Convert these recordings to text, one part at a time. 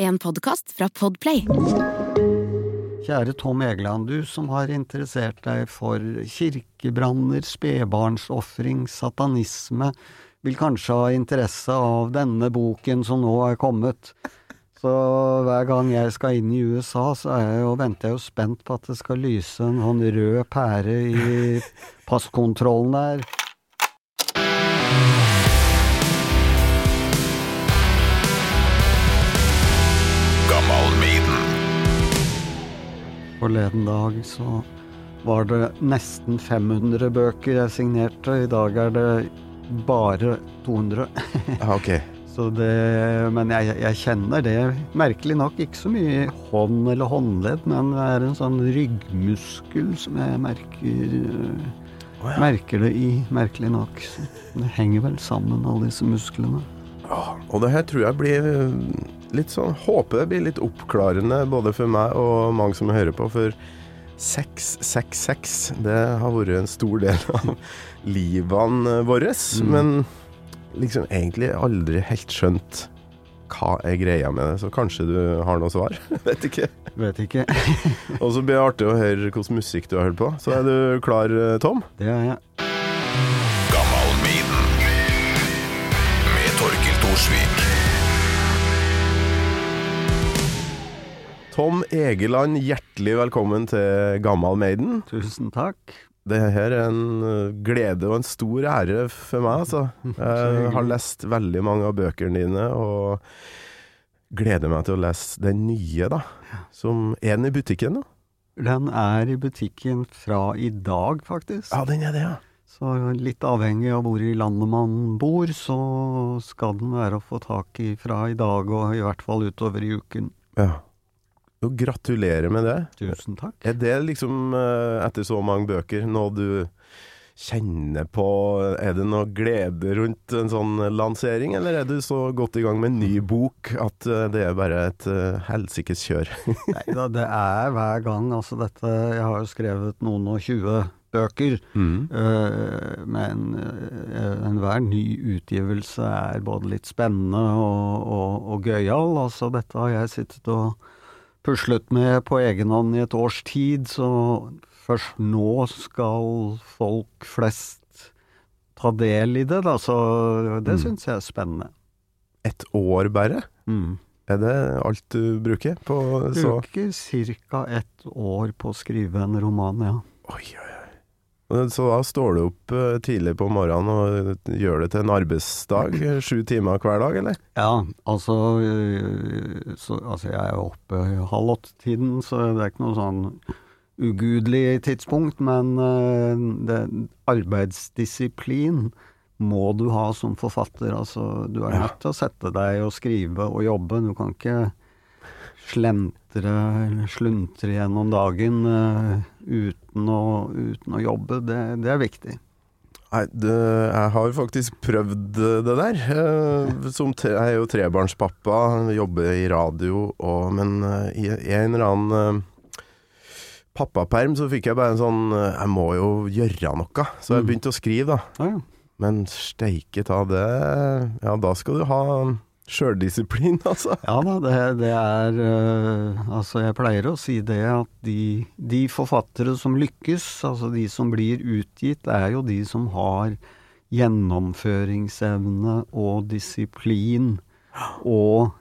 En podkast fra Podplay. Kjære Tom Egeland, du som har interessert deg for kirkebranner, spedbarnsofring, satanisme, vil kanskje ha interesse av denne boken som nå er kommet. Så hver gang jeg skal inn i USA, så jeg jo, venter jeg jo spent på at det skal lyse en sånn rød pære i passkontrollen der. Forleden dag så var det nesten 500 bøker jeg signerte. I dag er det bare 200. Ja, ok. Så det, men jeg, jeg kjenner det merkelig nok ikke så mye hånd eller håndledd, men det er en sånn ryggmuskel som jeg merker oh, ja. Merker det i, merkelig nok. Så Det henger vel sammen, alle disse musklene. Ja, Og det her tror jeg blir litt sånn Håper det blir litt oppklarende både for meg og mange som hører på. For 666, det har vært en stor del av livene våre. Mm. Men liksom egentlig aldri helt skjønt hva er greia med det. Så kanskje du har noe svar? Vet ikke. Vet ikke. Og så blir det artig å høre hvilken musikk du har hørt på. Så er du klar, eh, Tom? Det er jeg. Med Torkil Thorsvik. Tom Egeland, hjertelig velkommen til Gammal Maiden. Tusen takk. Det her er en uh, glede og en stor ære for meg, altså. Jeg har lest veldig mange av bøkene dine, og gleder meg til å lese den nye, da. Som er den i butikken da? Den er i butikken fra i dag, faktisk. Ja, den er det, ja. Så litt avhengig av hvor i landet man bor, så skal den være å få tak i fra i dag og i hvert fall utover i uken. ja. Og gratulerer med det. Tusen takk. Er det liksom, eh, etter så mange bøker, noe du kjenner på Er det noe glede rundt en sånn lansering, eller er du så godt i gang med en ny bok at eh, det er bare et uh, helsikes kjør? Nei da, det er hver gang. Altså dette Jeg har jo skrevet noen og tjue bøker, eh, men uh, enhver ny utgivelse er både litt spennende og, og, og gøyal. Altså dette har jeg sittet og puslet med på egen hånd i et års tid, så først nå skal folk flest ta del i det, da. Så det Mm. syns jeg er spennende. Et år bare? Mm. Er det alt du bruker på så Bruker ca. ett år på å skrive en roman, ja. Oi, oi, oi. Så da står du opp eh, tidlig på morgenen og gjør det til en arbeidsdag? eh, Sju timer hver dag, eller? Ja, altså, så, altså Jeg er oppe halv åtte-tiden, så det er ikke noe sånn ugudelig tidspunkt, men det, arbeidsdisiplin må du ha som forfatter. Altså, du er nødt til å sette deg og skrive og jobbe. Du kan ikke slentre eller sluntre gjennom dagen uh, uten, å, uten å jobbe. Det, det er viktig. Nei, det, jeg har faktisk prøvd det der. Eh, Som tre, jeg er jo trebarnspappa, jobber i radio, og, men eh, i, i en eller annen eh, pappaperm så fikk jeg bare en sånn eh, Jeg må jo gjøre noe. Så jeg Mm. begynte å skrive, da. Ja, ja. Men steike ta det Ja, da skal du ha sjøldisiplin, altså. Ja da, det, det er uh, Altså, jeg pleier å si det at de, de forfattere som lykkes, altså de som blir utgitt, er jo de som har gjennomføringsevne og disiplin, og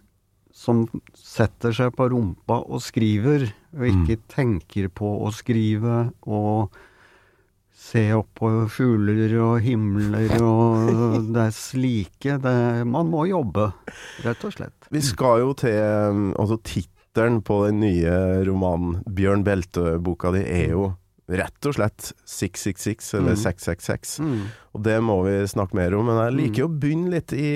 som setter seg på rumpa og skriver, og ikke tenker på å skrive, og se opp på fugler og himler og det er slike det, Man må jobbe, rett og slett. Vi skal jo til um, Altså, tittelen på den nye romanen, Bjørn Belte-boka di, er jo rett og slett 666, eller Mm. 666. Mm. Og det må vi snakke mer om, men jeg liker jo å begynne litt i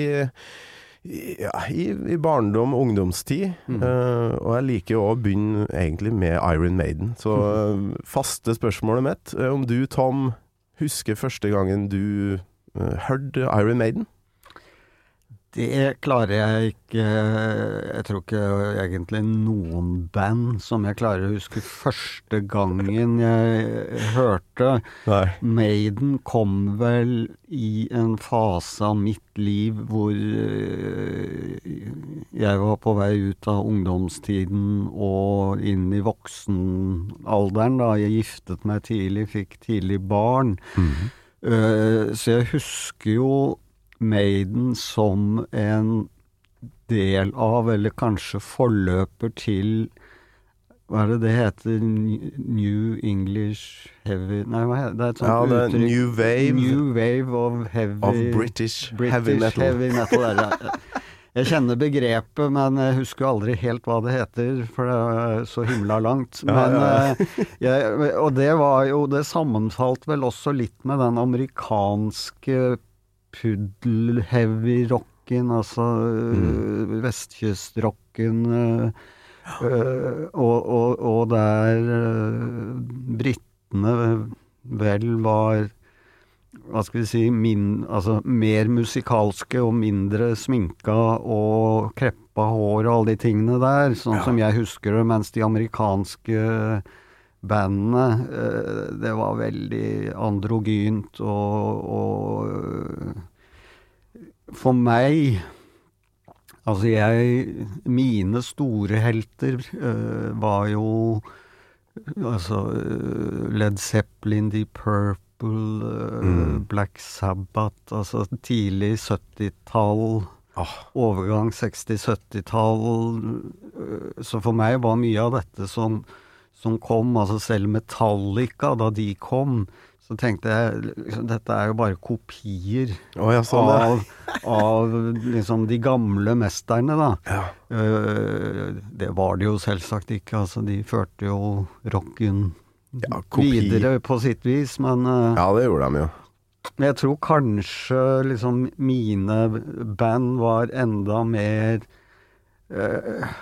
Ja, i, i barndom og ungdomstid. Eh, og jeg liker å begynne egentlig med Iron Maiden. Så uh, faste spørsmålet mitt om om du, Tom, husker første gangen du uh, hørte Iron Maiden? Det klarer jeg ikke Jeg tror ikke egentlig noen band som jeg klarer å huske første gangen jeg hørte. Nei. Maiden kom vel i en fase av mitt liv hvor eh, jeg var på vei ut av ungdomstiden og inn i voksenalderen. Da jeg giftet meg tidlig, fikk tidlig barn. Eh, så jeg husker jo Maiden som en del av, eller kanskje forløper til hva er det det heter? New English Heavy Nei, hva heter det? er et sånt Ja, det er uttrykk. New Wave New Wave of Heavy of British, British heavy metal. heavy metal det. Jeg kjenner begrepet, men jeg husker aldri helt hva det heter, for det er så himla langt. Men, ja, ja. eh, jeg, og det var jo Det sammenfalt vel også litt med den amerikanske puddel-heavy-rocken, altså Mm. øh, vestkystrocken. øh, og, og, og der øh, britene vel var hva skal vi si, min, altså mer musikalske og mindre sminka og kreppa hår og alle de tingene der, sånn som jeg husker det, mens de amerikanske bandene, eh, det var veldig androgynt og, og eh, For meg Altså, jeg Mine store helter eh, var jo Altså Led Zeppelin, Deep Purple, Mm. Black Sabbath, altså tidlig 70-tall, Oh. overgang 60-70-tall. eh, Så for meg var mye av dette som, som kom, altså selv Metallica, da de kom, så tenkte jeg liksom, dette er jo bare kopier oh, ja, sånn av, av liksom de gamle mesterne, da. ja. Eh, det var det jo selvsagt ikke, altså de førte jo rocken Ja, videre på sitt vis, men eh, Ja, det gjorde de jo. jeg tror kanskje liksom mine band var enda mer eh,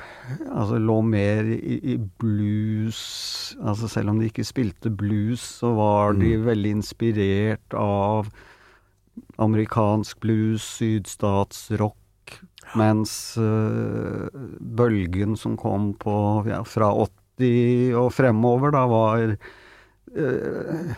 Altså lå mer i, i blues. Altså selv om de ikke spilte blues, så var de veldig inspirert av amerikansk blues, sydstatsrock, mens uh, bølgen som kom på ja, fra 80 og fremover, da var uh,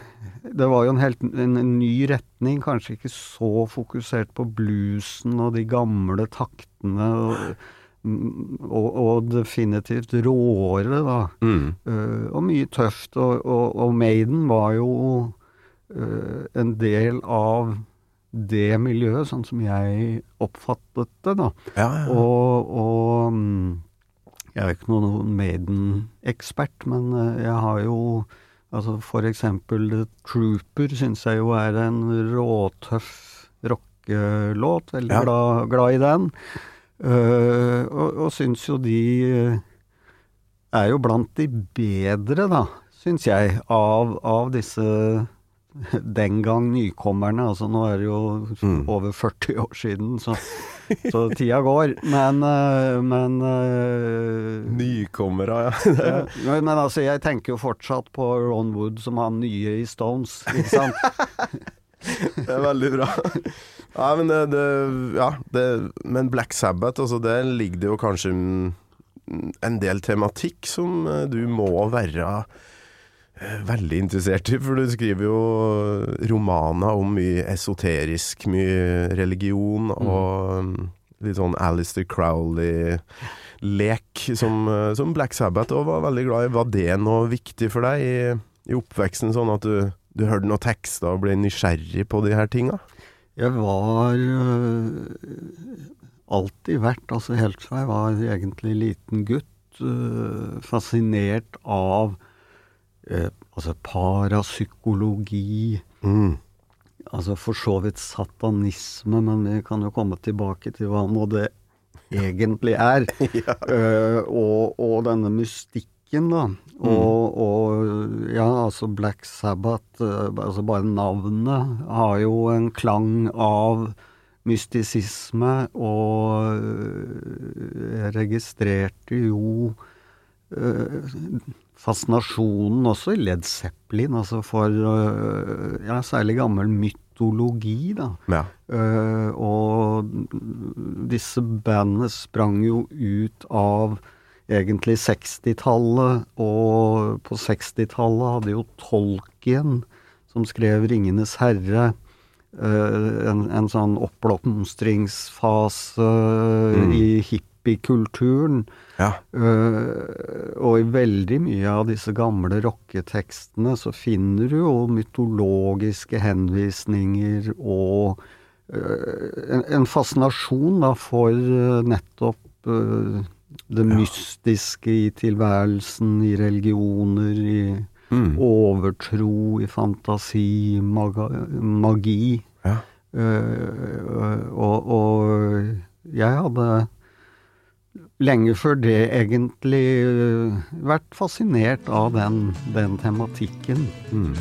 det var jo en helt en, en ny retning, kanskje ikke så fokusert på bluesen og de gamle taktene, og, mm, og, og definitivt råere, da. Mm. Uh, og mye tøft. Og, og, og Maiden var jo uh, en del av det miljøet, sånn som jeg oppfattet det, da. Ja, ja. Og, mm, jeg er ikke noen Maiden-ekspert, men eh, jeg har jo Altså for eksempel Trooper syns jeg jo er en råtøff rockelåt. Veldig Ja. glad, glad i den. Eh, og, og syns jo de eh, er jo blant de bedre, da, syns jeg, av, av disse den gang nykommerne. Altså nå er det jo Mm. over 40 år siden, så, så tida går. Men, eh, men Nykommere, ja. ja, men altså, jeg tenker jo fortsatt på Ron Wood som han nye i Stones, ikke sant? Det er veldig bra. Ja, men det, det Ja, det, men Black Sabbath, altså, der ligger det jo kanskje mm, en del tematikk som eh, du må være eh, veldig interessert i, for du skriver jo romaner om mye esoterisk, mye religion og mm, litt sånn Alistair Crowley-lek som, eh, som Black Sabbath òg var veldig glad i. Var det noe viktig for deg i, i oppveksten, sånn at du, du hørte noen tekster og ble nysgjerrig på de her tinga? Jeg var øh, alltid vært, altså helt fra jeg var egentlig liten gutt, øh, fascinert av øh, altså parapsykologi, Mm. altså for så vidt satanisme, men vi kan jo komme tilbake til hva nå det egentlig er. Eh, og, og denne mystikken, da. Og, og ja, altså Black Sabbath, eh, altså bare navnet har jo en klang av mystisisme, og jeg registrerte jo fascinasjonen også i Led Zeppelin, altså for ja, særlig gammel mytologi, da. Ja. Og disse bandene sprang jo ut av egentlig 60-tallet, og på 60-tallet hadde jo Tolkien, som skrev 'Ringenes herre', uh, en, en, sånn oppblomstringsfase mm. i hippiekulturen. Ja. Uh, og i veldig mye av disse gamle rocketekstene så finner du jo mytologiske henvisninger og uh, en, en, fascinasjon da for nettopp det ja. mystiske i tilværelsen, i religioner, i mm. overtro, i fantasi, maga, magi. Ja. og, og jeg hadde lenge før det egentlig uh, vært fascinert av den, den tematikken. Mm.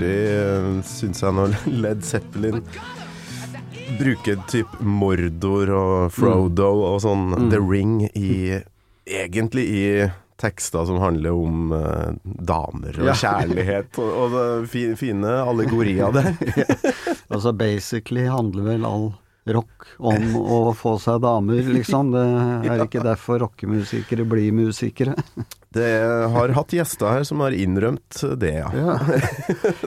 Artig, syns jeg, når Led Zeppelin bruker typ Mordor og Frodo mm. og sånn mm. The Ring i Egentlig i tekster som handler om uh, damer og ja. kjærlighet, og, og det, fine allegorier der. Altså basically handler vel all rock om å få seg damer, liksom. Det er ikke derfor rockemusikere blir musikere. Det har hatt gjester her som har innrømt det, ja. ja.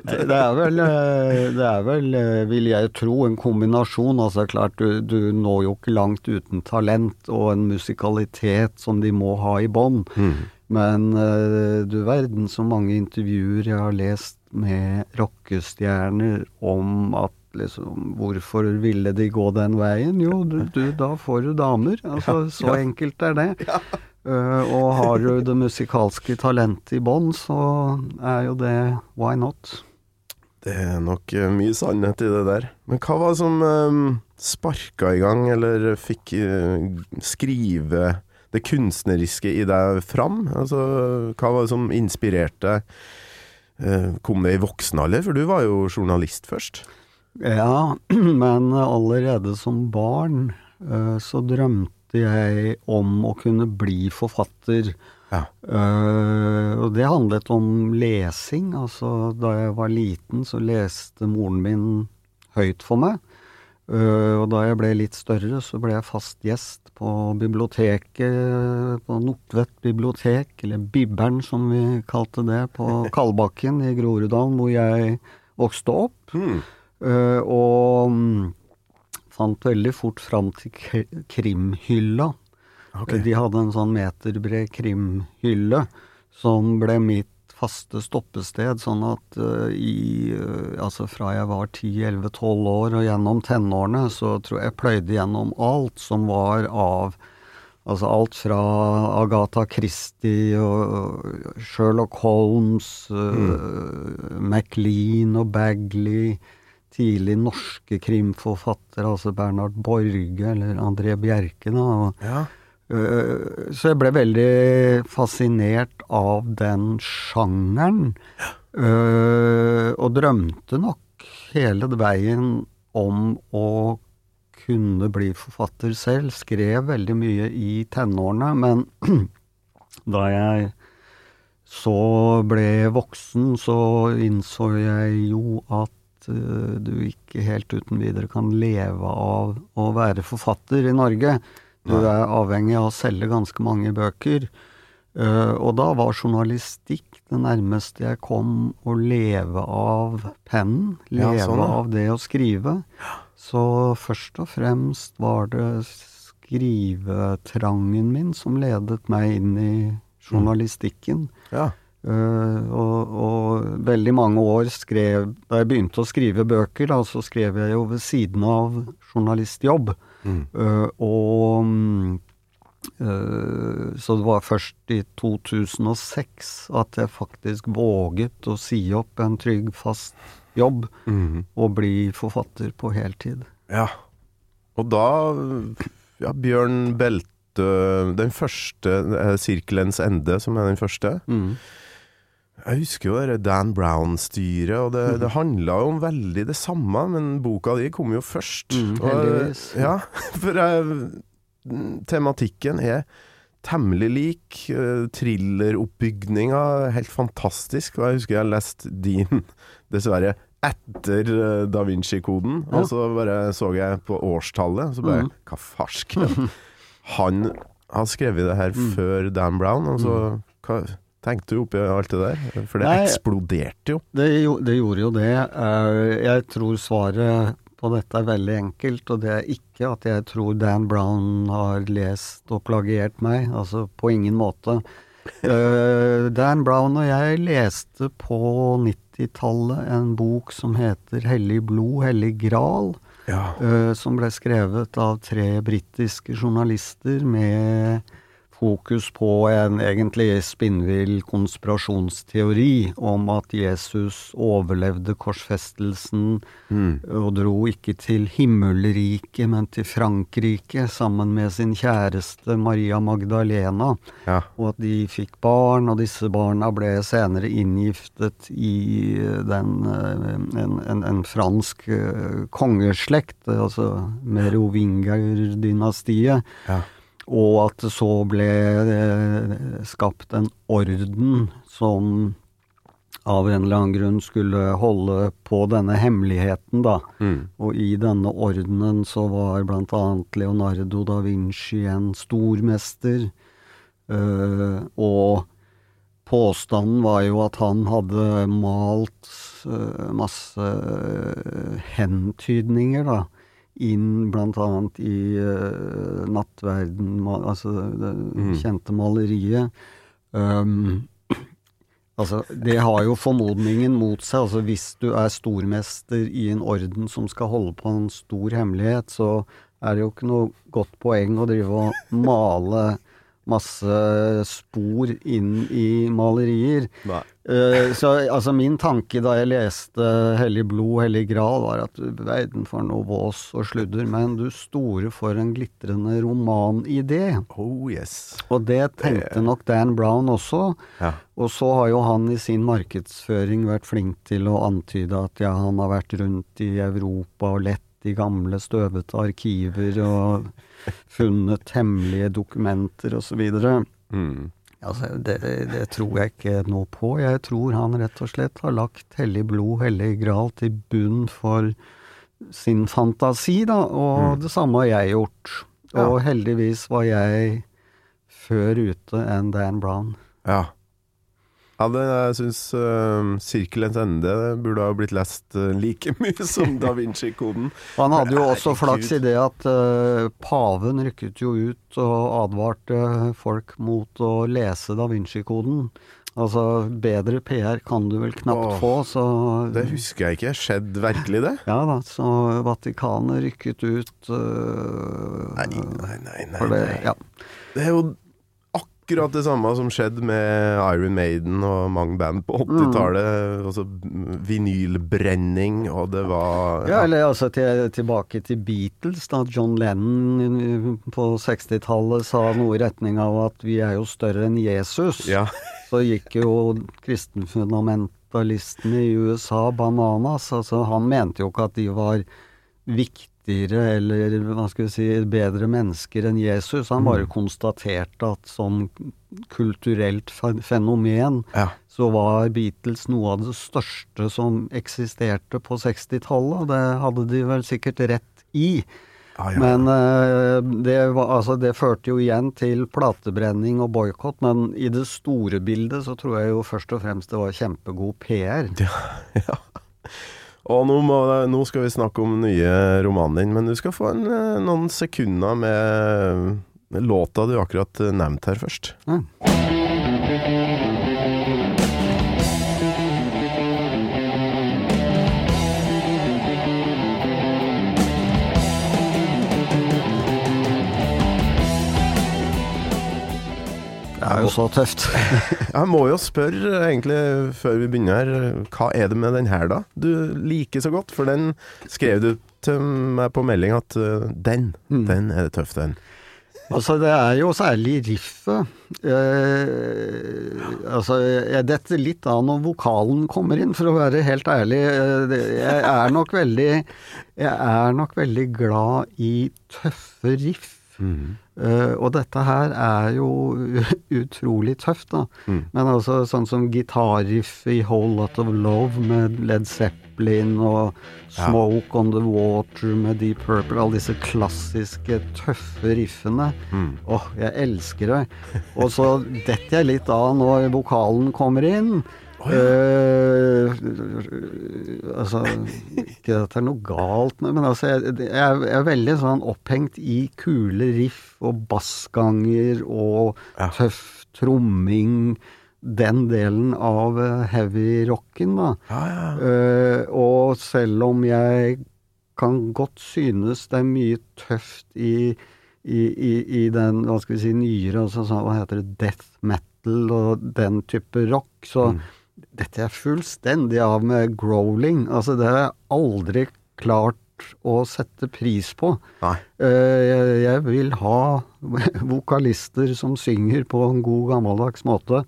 Det er vel, eh, det er vel, eh, vil jeg tro, en kombinasjon. Altså klart, du, du når jo ikke langt uten talent og en musikalitet som de må ha i bånn. Mm. Men uh, du verden så mange intervjuer jeg har lest med rockestjerner om at liksom Hvorfor ville de gå den veien? Jo, du, du da får du damer. Altså, så enkelt er det. Uh, og har du det musikalske talentet i bånn, så er jo det why not? Det er nok uh, mye sannhet i det der. Men hva var det som um, sparka i gang, eller fikk skrive det kunstneriske i deg fram? Altså, hva var det som inspirerte Kom det i voksen alder? For du var jo journalist først. Ja, men allerede som barn så drømte jeg om å kunne bli forfatter. Ja. Uh, og det handlet om lesing. Altså, da jeg var liten, så leste moren min høyt for meg. Uh, og da jeg ble litt større, så ble jeg fast gjest på biblioteket, på Nordtvedt bibliotek, eller Bibberen som vi kalte det, på Kalbakken i Groruddalen, hvor jeg vokste opp. Mm. Uh, og fant veldig fort fram til krimhylla. Okay. De hadde en sånn meterbred krimhylle som ble mitt faste stoppested, sånn at uh, i uh, Altså fra jeg var 10-11-12 år og gjennom tenårene, så tror jeg jeg pløyde gjennom alt som var av Altså alt fra Agatha Christie og Sherlock Holmes, uh, mm. Maclean og Bagley tidlig norske krimforfattere, altså Bernhard Borge eller André Bjerke. Da, og, ja. uh, så jeg ble veldig fascinert av den sjangeren, uh, og drømte nok hele veien om å kunne bli forfatter selv. Skrev veldig mye i tenårene, men da jeg så ble voksen, så innså jeg jo at uh, du ikke helt uten videre kan leve av å være forfatter i Norge. Du er avhengig av å selge ganske mange bøker. Uh, og da var journalistikk det nærmeste jeg kom å leve av pennen. Leve ja, sånn, av det å skrive. Så først og fremst var det skrivetrangen min som ledet meg inn i journalistikken. Ja. Uh, og, og, veldig mange år skrev Da jeg begynte å skrive bøker, da, så skrev jeg jo ved siden av journalistjobb. Mm. Uh, og uh, Så det var først i 2006 at jeg faktisk våget å si opp en trygg, fast jobb mm. og bli forfatter på heltid. Ja. Og da Ja, Bjørn Belte Den første, 'Sirkelens ende', som er den første. Mm Jeg husker jo det Dan Brown-styret, og det, det handla jo om veldig det samme, men boka di kom jo først. Mm, Og, heldigvis. ja, for jeg, tematikken er temmelig lik. eh, Thrilleroppbygninga er helt fantastisk. Og jeg husker jeg leste din, dessverre, etter eh, Da Vinci-koden. Og så bare så jeg på årstallet, og så bare mm. Hva farsken? Han har skrevet det her Mm. før Dan Brown, og så hva tenkte du oppi alt det der? For det Nei. eksploderte jo. Det, det gjorde jo det. Eh, Jeg tror svaret på dette er veldig enkelt, og det er ikke at jeg tror Dan Brown har lest og plagiert meg. Altså på ingen måte. Eh, Dan Brown og jeg leste på 90-tallet en bok som heter 'Hellig blod, hellig gral'. Ja. eh, som ble skrevet av tre britiske journalister med fokus på en egentlig spinnvill konspirasjonsteori om at Jesus overlevde korsfestelsen Mm. og dro ikke til himmelriket, men til Frankrike sammen med sin kjæreste Maria Magdalena ja. og at de fikk barn, og disse barna ble senere inngiftet i den, eh, en, en, en fransk eh, kongeslekt, altså Merovinger-dynastiet, Ja. Og at det så ble eh, skapt en orden som av en eller annen grunn skulle holde på denne hemmeligheten, da. Mm. Og i denne ordenen så var blant annet Leonardo da Vinci en stormester. Uh, og påstanden var jo at han hadde malt uh, masse hentydninger, da. Inn annet i uh, nattverden, altså det Mm. kjente maleriet. Um, Altså, det har jo formodningen mot seg. Altså, hvis du er stormester i en orden som skal holde på en stor hemmelighet, så er det jo ikke noe godt poeng å drive og male masse spor inn i malerier. Eh, så altså min tanke da jeg leste 'Hellig blod, hellig gral', var at verden for noe vås og sludder, men du store for en glitrende romanidé. Oh yes. Og det tenkte nok Dan Brown også. Ja. Og så har jo han i sin markedsføring vært flink til å antyde at ja, han har vært rundt i Europa og lett i gamle, støvete arkiver og funnet hemmelige dokumenter osv. Mm. Altså, det, det tror jeg ikke noe på. Jeg tror han rett og slett har lagt hellig blod, hellig gral til bunn for sin fantasi, da, og det samme har jeg gjort. Og heldigvis var jeg før ute enn Dan Brown. Ja. Ja, det, jeg syns uh, 'Sirkelens ende' burde ha blitt lest uh, like mye som Da Vinci-koden. Han hadde jo også flaks i det at uh, paven rykket jo ut og advarte folk mot å lese Da Vinci-koden. Altså, bedre PR kan du vel knapt Åh, få, så Det husker jeg ikke. Skjedde virkelig det? Ja da, så Vatikanet rykket ut uh, Nei, nei, nei. nei, nei. det, ja. Det er jo akkurat det samme som skjedde med Iron Maiden og mange band på 80-tallet. Altså vinylbrenning, og det var ja, eller altså til, tilbake til Beatles, da John Lennon øh, på 60-tallet sa noe i retning av at vi er jo større enn Jesus. Ja. Så gikk jo kristenfundamentalistene i USA bananas. Altså, han mente jo ikke at de var viktigere eller hva skal vi si, bedre mennesker enn Jesus. Han bare konstaterte at som kulturelt fenomen ja. så var Beatles noe av det største som eksisterte på 60-tallet, og det hadde de vel sikkert rett i. Ah, ja. Men eh, det, var, altså, det førte jo igjen til platebrenning og boikott, men i det store bildet så tror jeg jo først og fremst det var kjempegod PR. Ja, ja. Og nå, må, nå skal vi snakke om nye romanen din, men du skal få en, eh, noen sekunder med låta du akkurat nevnte her først. Ja. Det er jo så tøft. Jeg må jo spørre, egentlig, før vi begynner her, hva er det med den her, da? Du liker så godt, for den skrev du til meg på melding at uh, den, Mm. den er det tøft, den. Altså, det er jo særlig riffet. Eh, altså, jeg detter litt av når vokalen kommer inn, for å være helt ærlig. Eh, Jeg er nok veldig Jeg er nok veldig glad i tøffe riff. Eh, og dette her er jo utrolig tøft, da. Men altså sånn som gitarriff i Whole Lot of Love med Led Zeppelin og Smoke on the Water med Deep Purple, alle disse klassiske, tøffe riffene. Åh, jeg elsker det. Og så detter jeg litt av når vokalen kommer inn. Eh, altså Ikke at det er noe galt med Men altså, jeg, jeg, er- veldig sånn opphengt i kule riff og bassganger og tøff tromming. Den delen av eh, heavy-rocken, da. Ja, ja. Eh, og selv om jeg kan godt synes det er mye tøft i, i, i, i den, hva skal vi si, nyere, altså hva heter det, death metal og den type rock, så dette er fullstendig av med growling. Altså, det har jeg aldri klart å sette pris på. Nei. Eh, jeg, vil ha vokalister som synger på en god gammeldags måte,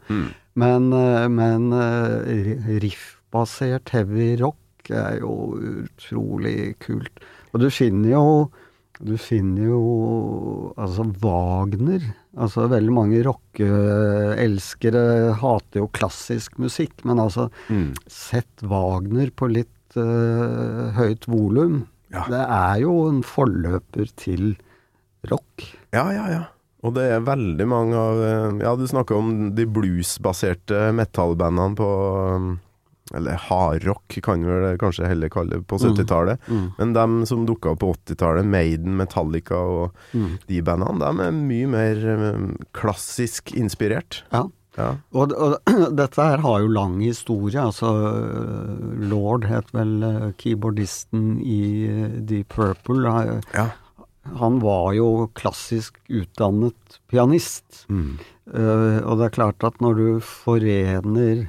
men, eh, men eh, riffbasert heavy rock er jo utrolig kult. Og du finner jo du finner jo altså Wagner. Altså veldig mange rockeelskere hater jo klassisk musikk, men altså sett Wagner på litt uh, høyt volum. Ja. Det er jo en forløper til rock. Ja, ja, ja. Og det er veldig mange av eh, Ja, du snakker om de bluesbaserte metallbandene på um, Eller hardrock, kan vi vel kanskje heller kalle det, på 70-tallet. Men dem som dukka opp på 80-tallet, Maiden, Metallica og de bandene, de er mye mer um, klassisk inspirert. Ja. Ja. Og, og dette her har jo lang historie. Altså Lord het vel eh, keyboardisten i eh, Deep Purple. Han- Ja. Han var jo klassisk utdannet pianist. Uh, og det er klart at når du forener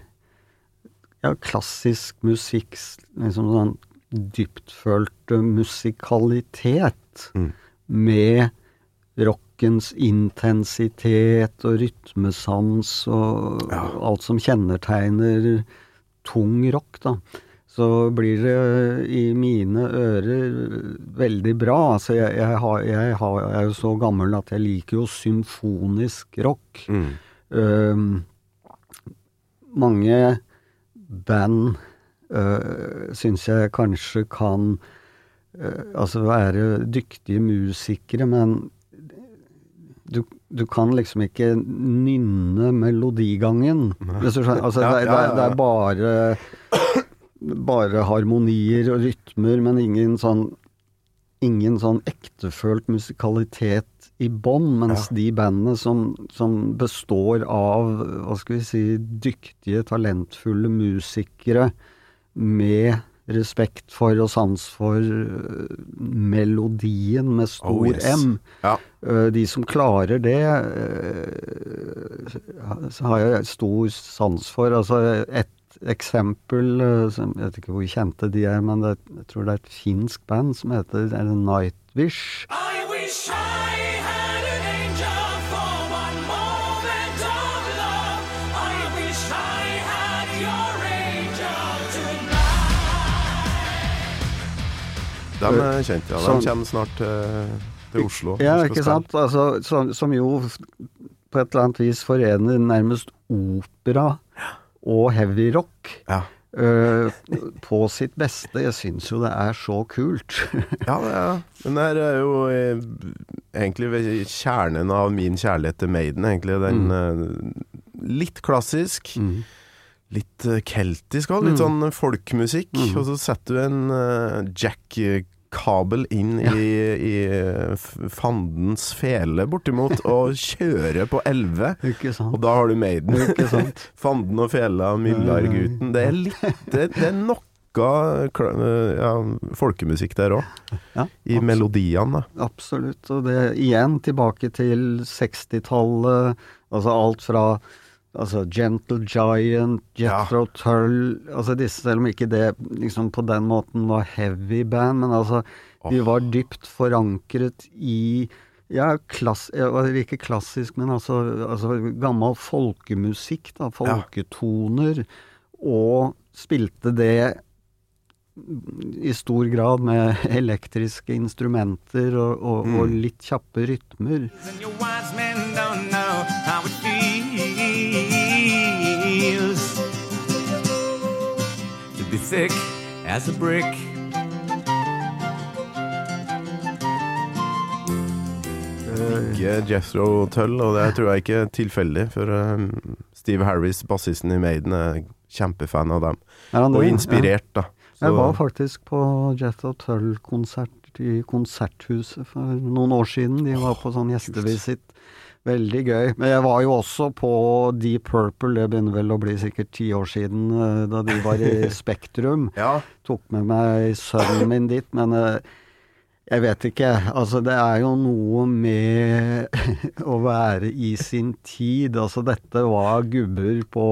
ja, klassisk musikk, liksom sånn dyptfølte musikalitet, med rockens intensitet og rytmesans og alt som kjennetegner tung rock, da, så blir det i mine ører veldig bra. Altså, jeg, jeg, har, jeg, har, jeg er jo så gammel at jeg liker jo symfonisk rock. Um, mange band øh, syns jeg kanskje kan øh, altså være dyktige musikere, men du, du kan liksom ikke nynne melodigangen. Hvis du skjønner. Altså, det, er- det, er- det er bare bare harmonier og rytmer, men ingen sånn ingen sånn ektefølt musikalitet i bånn, mens de bandene som, som består av, hva skal vi si, dyktige, talentfulle musikere med respekt for og sans for øh, melodien med stor Oh, yes. M. Ja. Øh, De som klarer det, øh, så har jeg stor sans for. Altså et eksempel øh, som, Jeg vet ikke hvor kjente de er, men det, jeg tror det er et finsk band som heter er det Nightwish. I wish I had an angel for one moment of love. I wish I had your angel tonight. De er kjent, ja. De Sånn. kommer snart til, til Oslo. Ja, ikke sant? Altså, som, som jo på et eller annet vis forener nærmest opera og heavy rock. Ja. Uh, på sitt beste. Jeg syns jo det er så kult. Ja, det er Den der er jo eh, egentlig ved kjernen av min kjærlighet til Maiden, egentlig. Den mm. litt klassisk. Litt eh, keltisk òg. Litt sånn folkemusikk. Og så setter du en eh, jack-kabel inn i, i eh, fandens fele, bortimot, og kjøre på 11. Og da har du Maiden. Ikke sant? Fanden og fela, Myllargutten. Det er litt Det, det er noe ja, folkemusikk der òg. Ja, I melodiene. Absolutt. Og det igjen tilbake til 60-tallet. Altså alt fra altså Gentle Giant, Jethro Tull altså disse, Selv om ikke det liksom på den måten var heavy band, men altså de var dypt forankret i Ja, klass, ja, ikke klassisk, men altså, altså gammel folkemusikk, da. Folketoner. Og spilte det i stor grad med elektriske instrumenter og, og, og litt kjappe rytmer. And your wise men don't know thick as a brick. Ikke Jethro Tull, og det tror jeg ikke er tilfeldig, for um, Steve Harris, bassisten i Maiden, er kjempefan av dem. Og inspirert, da. Så. Jeg var faktisk på Jethro Tull-konsert i Konserthuset for noen år siden. De var på sånn gjestevisitt. Veldig gøy. Men jeg var jo også på Deep Purple, det begynner vel å bli sikkert ti år siden, eh, da de var i Spektrum. Ja. Tok med meg sønnen min dit, men eh, jeg vet ikke. Altså, det er jo noe med å være i sin tid. Altså, dette var gubber på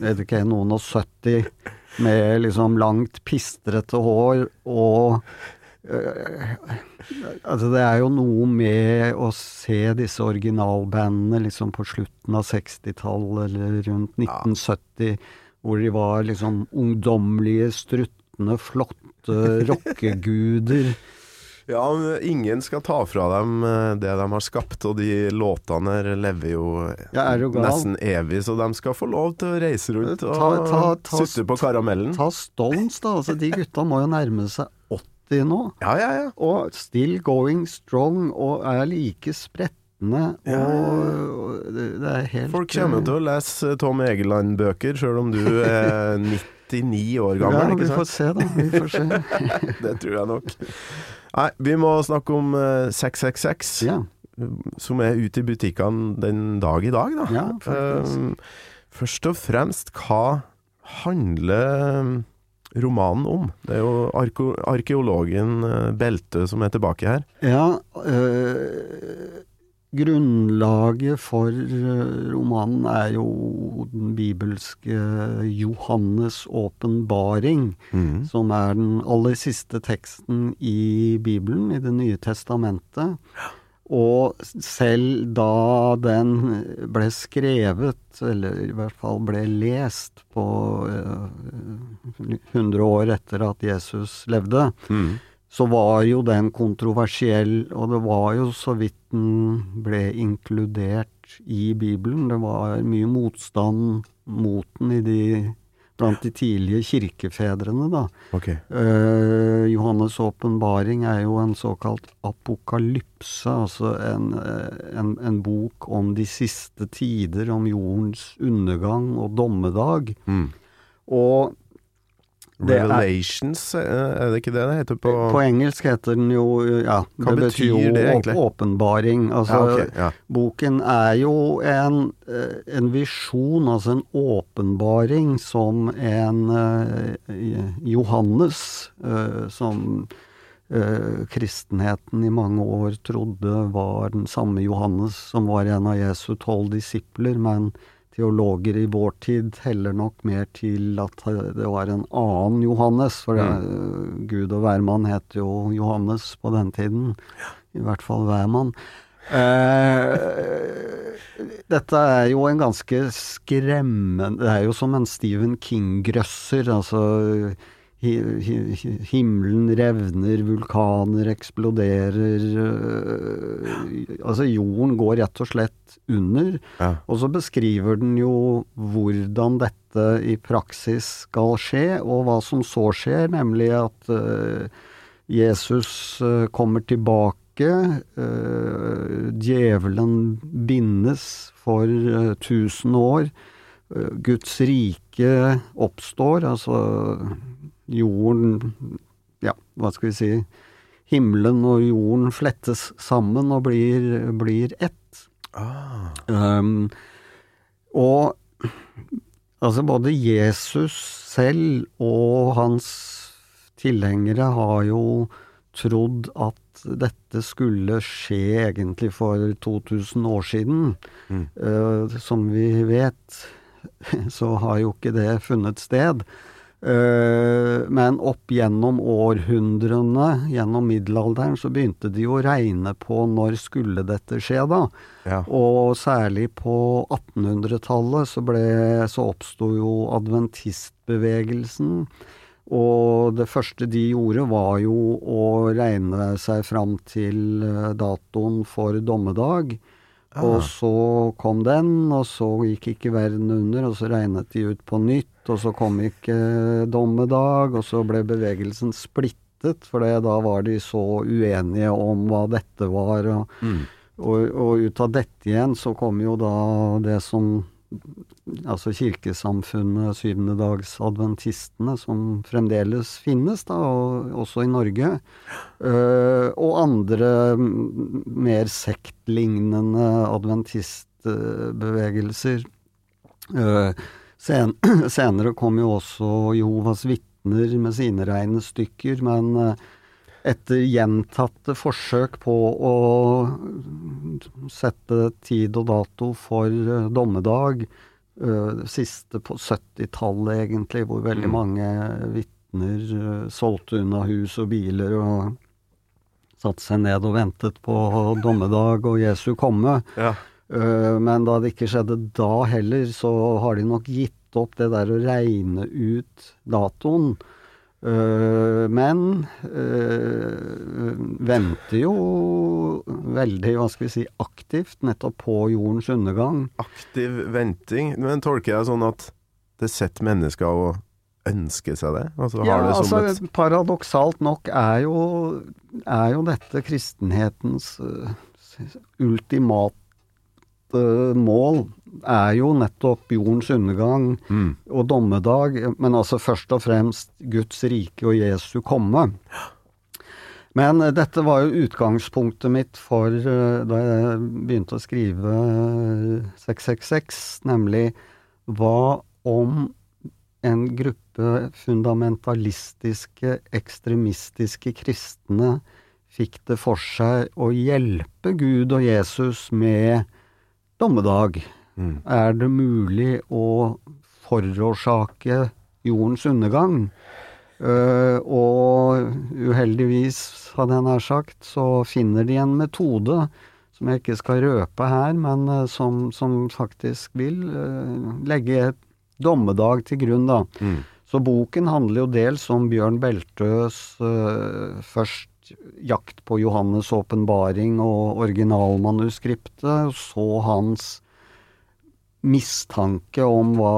vet ikke, noen og 70 med liksom langt, pistrete hår og Altså, det er jo noe med å se disse originalbandene liksom på slutten av 60-tallet eller rundt 1970, hvor de var liksom ungdommelige, struttende, flotte rockeguder. Ja, men ingen skal ta fra dem eh, det de har skapt, og de låtene lever jo Ja, er nesten evig, så de skal få lov til å reise rundt og Ta- ta- ta- sutte på karamellen. Ta Stones, da. Altså, de gutta må jo nærme seg 80 nå. Ja, ja, ja. Og still going strong, og er like spretne. Ja. Er helt Folk kommer til å lese Tom Egeland-bøker, sjøl om du er 99 år gammel, Ja, vi får se, da. Vi får se. Det tror jeg nok. Nei, vi må snakke om eh, 666, Ja. som er ute i butikkene den dag i dag, da. Ja. Um, først og fremst, hva handler romanen om? Det er jo arkeologen eh, Belte som er tilbake her. Ja, øh, grunnlaget for øh, romanen er jo den bibelske Johannes' åpenbaring, som er den aller siste teksten i Bibelen, i Det nye testamentet. Og selv da den ble skrevet, eller i hvert fall ble lest på øh, 100 år etter at Jesus levde, så var jo den kontroversiell, og det var jo så vidt den ble inkludert i Bibelen. Det var mye motstand mot den i de, blant de tidlige kirkefedrene, da. Ok. Uh, Johannes' åpenbaring er jo en såkalt apokalypse, altså en, eh, en, en bok om de siste tider, om jordens undergang og dommedag. Mm. Og det er, Revelations, eh, er det ikke det det heter på, på engelsk heter den jo Ja, Hva det betyr betyr jo det egentlig? åp- åpenbaring. Altså, Ja, okay, ja. boken er jo en, eh, en visjon, altså en åpenbaring, som en eh, Johannes, eh, som eh, kristenheten i mange år trodde var den samme Johannes som var en av Jesu tolv disipler, men teologer i vår tid heller nok mer til at det var en annen Johannes, for det, Gud og hvermann het jo Johannes på den tiden. I hvert fall hvermann. Eh, dette er jo en ganske skremmende Det er jo som en Stephen King-grøsser. Altså himmelen revner, vulkaner eksploderer øh, Altså jorden går rett og slett under. Ja. Og så beskriver den jo hvordan dette i praksis skal skje, og hva som så skjer, nemlig at øh, Jesus øh, kommer tilbake. djevelen bindes for tusen år. Guds rike oppstår, altså jorden Ja, hva skal vi si Himmelen og jorden flettes sammen og blir, blir ett. Ah, Um, og altså både Jesus selv og hans tilhengere har jo trodd at dette skulle skje egentlig for 2000 år siden. Uh, som vi vet, så har jo ikke det funnet sted. Eh, men opp gjennom århundrene, gjennom middelalderen, så begynte de å regne på når skulle dette skje, da. Ja. Og særlig på 1800-tallet så, ble- så oppsto jo adventistbevegelsen. Og det første de gjorde, var jo å regne seg fram til eh, datoen for dommedag. Og så kom den, og så gikk ikke verden under, og så regnet de ut på nytt, og så kom ikke dommedag, og så ble bevegelsen splittet, for da var de så uenige om hva dette var. Og, og, og ut av dette igjen så kom jo da det som Altså kirkesamfunnet, syvendedagsadventistene, som fremdeles finnes, da, og også i Norge. Uh, og andre mm, mer sektlignende adventistbevegelser. Eh, sen, senere kom jo også Jehovas vitner med sine regnestykker, men eh, etter gjentatte forsøk på å sette tid og dato for eh, dommedag, eh, siste på 70-tallet egentlig, hvor veldig mange vitner solgte unna hus og biler og satte seg ned og ventet på dommedag og Jesu komme. Ja. Eh, Men da det ikke skjedde da heller, så har de nok gitt opp det der å regne ut datoen. Eh, Men eh, venter jo veldig, hva skal vi si, aktivt nettopp på jordens undergang. Aktiv venting. Men tolker jeg sånn at det setter mennesker å ønske seg det? Altså Ja, det som altså, et paradoksalt nok er jo, er jo dette kristenhetens eh, ultimate mål er jo nettopp jordens undergang Mm. og dommedag, men altså først og fremst Guds rike og Jesu komme. Men eh, dette var jo utgangspunktet mitt for eh, da jeg begynte å skrive eh, 666, nemlig hva om en gruppe fundamentalistiske, ekstremistiske kristne fikk det for seg å hjelpe Gud og Jesus med dommedag? Mm. Er det mulig å forårsake jordens undergang? Uh, og uheldigvis, hadde jeg nær sagt, så finner de en metode som jeg ikke skal røpe her, men uh, som, som faktisk vil uh, legge et dommedag til grunn, da. Mm. Så boken handler jo dels om Bjørn Beltøs først jakt på Johannes' åpenbaring og originalmanuskriptet, og så hans mistanke om hva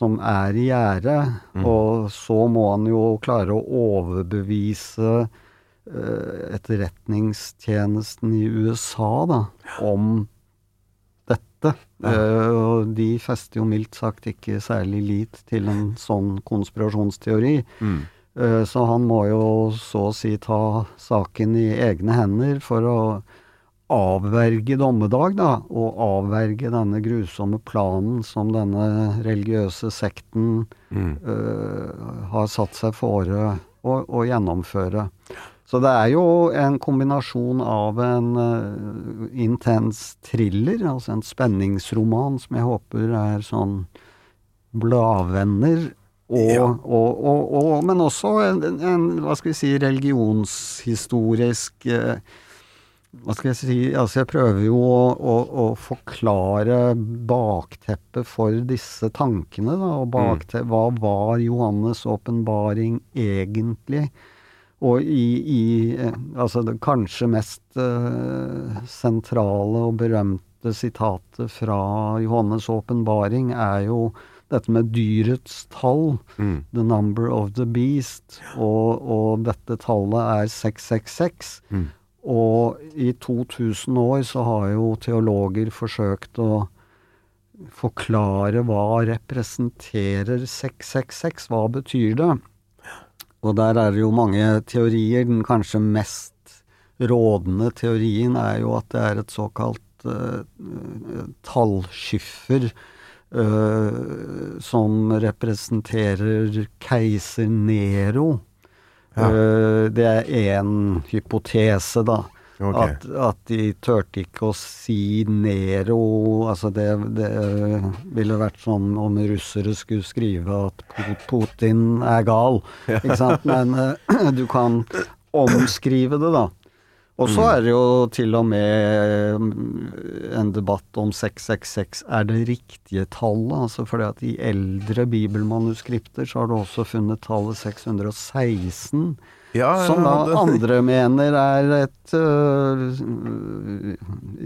som er i gjære, og så må han jo klare å overbevise eh, etterretningstjenesten i USA da, om dette. Eh, og de fester jo mildt sagt ikke særlig lit til en sånn konspirasjonsteori. Mm. Eh, Så han må jo så å si ta saken i egne hender for å avverge dommedag, da, og avverge denne grusomme planen som denne religiøse sekten Mm. uh, har satt seg fore å, å gjennomføre. Så det er jo en kombinasjon av en uh, intens thriller, altså en spenningsroman, som jeg håper er sånn bladvenner, og, Ja. og, og, men også en, en, hva skal vi si, religionshistorisk eh, hva skal jeg si, altså jeg prøver jo å, å, å forklare bakteppet for disse tankene, da, og bakte, hva var Johannes' åpenbaring egentlig? Og i, i eh, altså det kanskje mest uh, sentrale og berømte sitatet fra Johannes' åpenbaring er jo dette med dyrets tall, Mm. the number of the beast, og, og dette tallet er 666. Mm. Og i 2000 år så har jo teologer forsøkt å forklare hva representerer 666, hva betyr det? Og der er det jo mange teorier. Den kanskje mest rådende teorien er jo at det er et såkalt uh, tallskiffer eh, som representerer keiser Nero. Ja. Eh, det er én hypotese, da. Okay. At, at de turte ikke å si Nero Altså det, det ville vært sånn om russere skulle skrive at Putin er gal, ikke sant. Men eh, du kan omskrive det, da. Og så er det jo til og med mm, en debatt om 666 er det riktige tallet. altså fordi at i eldre bibelmanuskripter så har du også funnet tallet 616. Ja, Som da det- andre mener er et øh,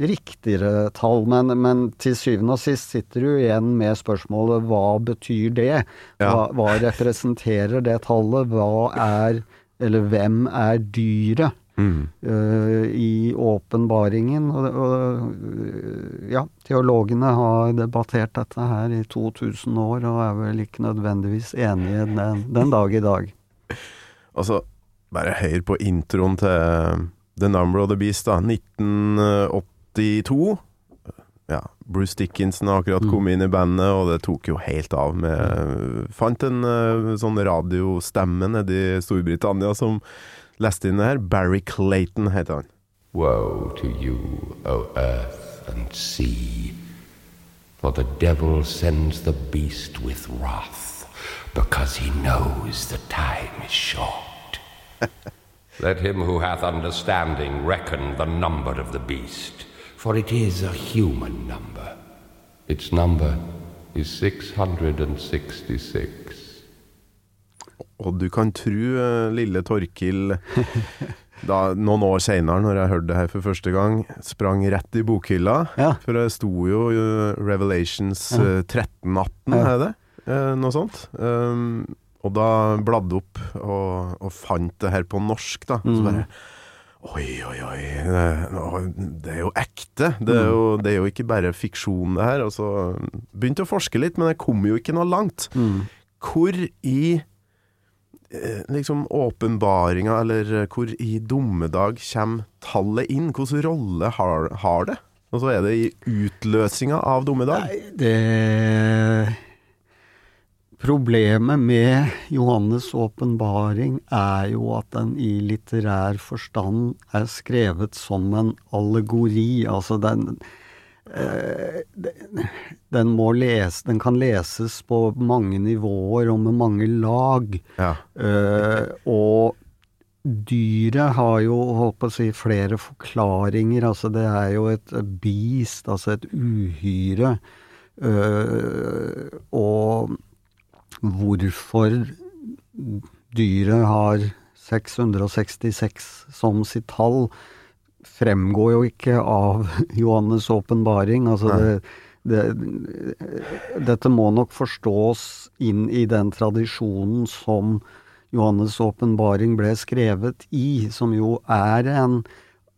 riktigere tall, men, men til syvende og sist sitter du igjen med spørsmålet hva betyr det? Hva, hva representerer det tallet? Hva er, eller hvem er dyret? Mm. øh, i åpenbaringen. Og, og øh, ja, teologene har debattert dette her i 2000 år, og er vel ikke nødvendigvis enige den, den dag i dag. Altså, bare hør på introen til eh, The Number of the Beast, da. 1982. Ja, Bruce Dickinson har akkurat kommet inn i bandet, og det tok jo helt av med Fant en eh, sånn radiostemme nede i Storbritannia som leste inn det her. Barry Clayton heter han. Woe to you, O earth and sea, for the devil sends the beast with wrath, because he knows the time is short. Let him who hath understanding reckon the number of the beast, for it is a human number. Its number is 666. Og du kan tru eh, lille Torkil da, noen år seinere, når jeg hørte det her for første gang, sprang rett i bokhylla. Ja. For det sto jo eh, Revelations eh, 1318, Ja. er det? Eh, noe sånt. Um, og da bladde opp og, og fant det her på norsk, da. Så Mm. bare Oi, oi, oi. Det, er jo ekte. Det er jo, det er jo ikke bare fiksjon, det her. Og så begynte å forske litt, men jeg kom jo ikke noe langt. Mm. Hvor i eh, liksom åpenbaringa, eller eh, hvor i dommedag kommer tallet inn? Hvilken rolle har, har det? Og så er det i utløsinga av dommedag. Nei, det Problemet med Johannes' åpenbaring er jo at den i litterær forstand er skrevet som en allegori. Altså den eh, den- Den må lese Den kan leses på mange nivåer og med mange lag. Ja. Uh, og dyret har jo, på å si, flere forklaringer. Altså det er jo et beast, altså et uhyre. Uh, og hvorfor dyret har 666 som sitt tall, fremgår jo ikke av Johannes' åpenbaring. Altså det, det, dette må nok forstås inn i den tradisjonen som Johannes' åpenbaring ble skrevet i, som jo er en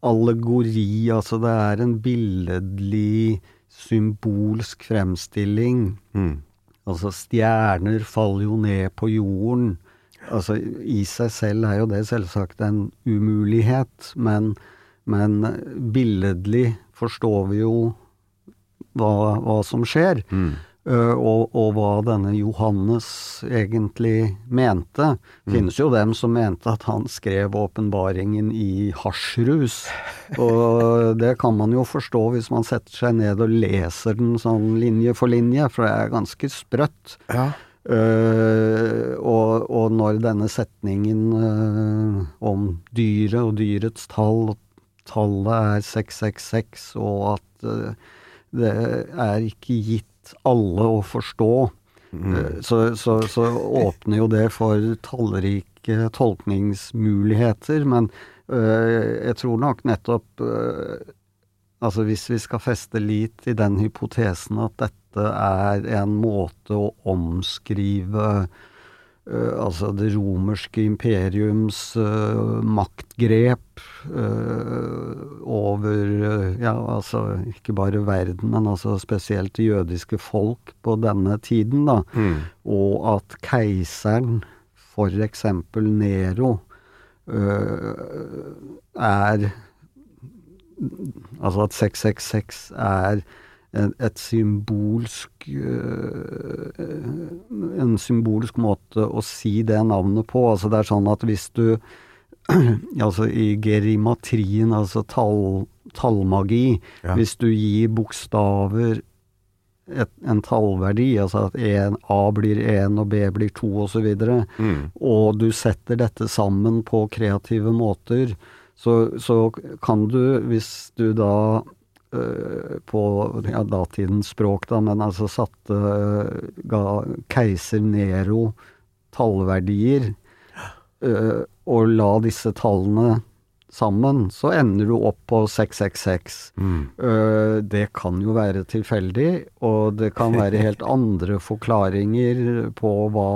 allegori, altså det er en billedlig, symbolsk fremstilling. Mm. Altså stjerner faller jo ned på jorden. Altså i seg selv er jo det selvsagt en umulighet, men, men billedlig forstår vi jo hva, hva som skjer. øh, og, og hva denne Johannes egentlig mente. Finnes jo dem som mente at han skrev åpenbaringen i hasjrus. Og det kan man jo forstå hvis man setter seg ned og leser den sånn linje for linje, for det er ganske sprøtt. Ja. Uh, og, og når denne setningen uh, om dyret og dyrets tall, og tallet er 666, og at eh, det er ikke gitt alle å forstå, eh, så, så, så åpner jo det for tallrike tolkningsmuligheter. Men eh, jeg tror nok nettopp Altså hvis vi skal feste lit i den hypotesen at dette er en måte å omskrive altså det romerske imperiums eh, maktgrep eh, over eh, ja, altså ikke bare verden, men altså spesielt det jødiske folk på denne tiden, da. Og at keiseren, eksempel Nero, eh, er Altså at 666 er et symbolsk øh, En symbolsk måte å si det navnet på. Altså det er sånn at hvis du Altså i gerimatrien, altså tall, tallmagi. Ja. Hvis du gir bokstaver et, en tallverdi, altså at en, A blir 1 og B blir 2 osv., Mm. og du setter dette sammen på kreative måter, så, så kan du, hvis du da på ja, datidens språk, da, men altså satte ga keiser Nero tallverdier, øh, og la disse tallene sammen, så ender du opp på 666. Mm. Øh, det kan jo være tilfeldig, og det kan være helt andre forklaringer på hva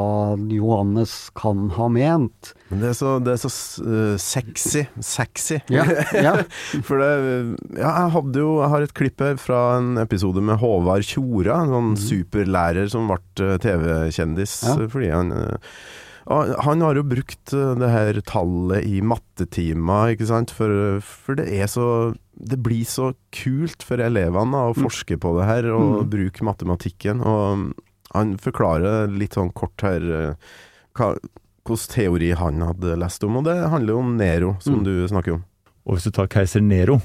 Johannes kan ha ment. Men det er så, det er så uh, sexy. Sexy. Ja, ja. For det Ja, jeg hadde jo Jeg har et klipp her fra en episode med Håvard Tjora, en sånn superlærer som ble eh, TV-kjendis Ja. eh, fordi han eh, ah, han har jo brukt eh, det her tallet i mattetimer, ikke sant, for, for det er så Det blir så kult for elevene å forske på det her og Mm. bruke matematikken. Og han forklarer litt sånn kort her eh, hva, hvilken teori han hadde lest om, og det handler jo om Nero, som Mm. du snakker om. Og hvis du tar keiser Nero,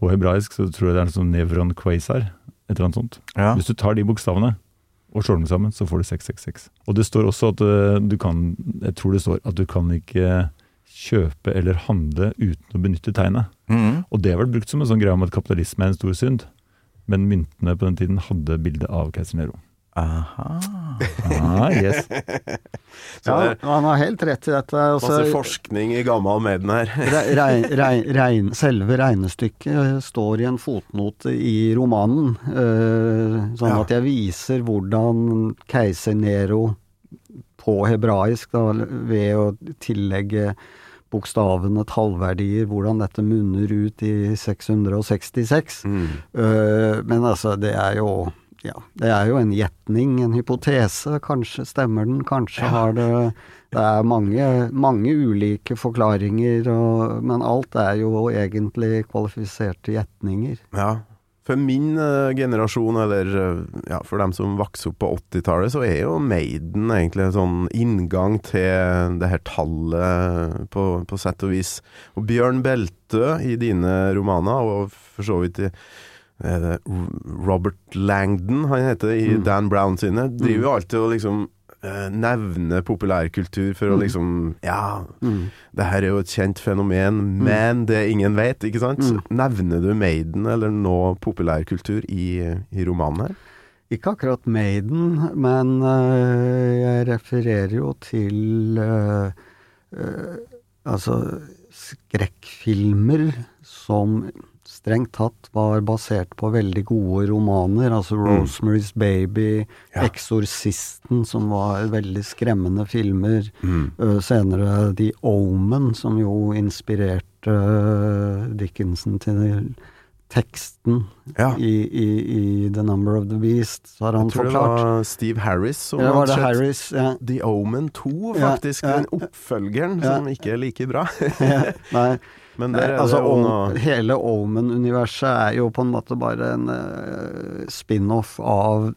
på hebraisk så tror jeg det er noe sånn nevron quasar, et eller annet sånt. Ja. Hvis du tar de bokstavene og slår dem sammen, så får du 666. Og det står også at eh, du kan, jeg tror det står at du kan ikke kjøpe eller handle uten å benytte tegnet. Mm. Og det har vært brukt som en sånn greie om at kapitalisme er en stor synd. Men myntene på den tiden hadde bilde av keiser Nero. Aha. Ah, yes. Så ja, det han har helt rett i dette. masse Altså, forskning i gammel Maiden her. regn, regn, rein, selve regnestykket står i en fotnote i romanen, eh, sånn Ja. at jeg viser hvordan keiser Nero på hebraisk, da, ved å tillegge bokstavene tallverdier, hvordan dette munner ut i 666. Mm. Uh, men altså, det er jo ja, det er jo en gjetning, en hypotese. Kanskje stemmer den, kanskje har det Det er mange, mange ulike forklaringer, og, men alt er jo egentlig kvalifiserte gjetninger. Ja. For min uh, generasjon, eller uh, ja, for dem som vokste opp på 80-tallet, så er jo Maiden egentlig en sånn inngang til det her tallet, på, på sett og vis. Og Bjørn Beltø i dine romaner, og for så vidt i Robert Langdon, han heter, i Mm. Dan Brown sine, driver jo alltid og liksom nevne nevner populærkultur for å Mm. liksom Ja, Mm. det her er jo et kjent fenomen, men det ingen vet, ikke sant? Mm. Nevner du Maiden eller noe populærkultur i, i romanen her? Ikke akkurat Maiden, men øh, jeg refererer jo til øh, øh, altså skrekkfilmer som strengt tatt var basert på veldig gode romaner, altså Rosemary's Baby, Ja. Eksorsisten, som var veldig skremmende filmer, øh, senere The Omen, som jo inspirerte øh, Dickinson til teksten Ja. i, i, i The Number of the Beast, så har han forklart. Jeg tror det var Steve Harris som Ja, var hadde Harris? Ja. The Omen 2, Ja, faktisk. ja. Den oppfølgeren som ikke er like bra. Nei, Men der er altså, noe hele Omen-universet er jo på en måte bare en uh, spin-off av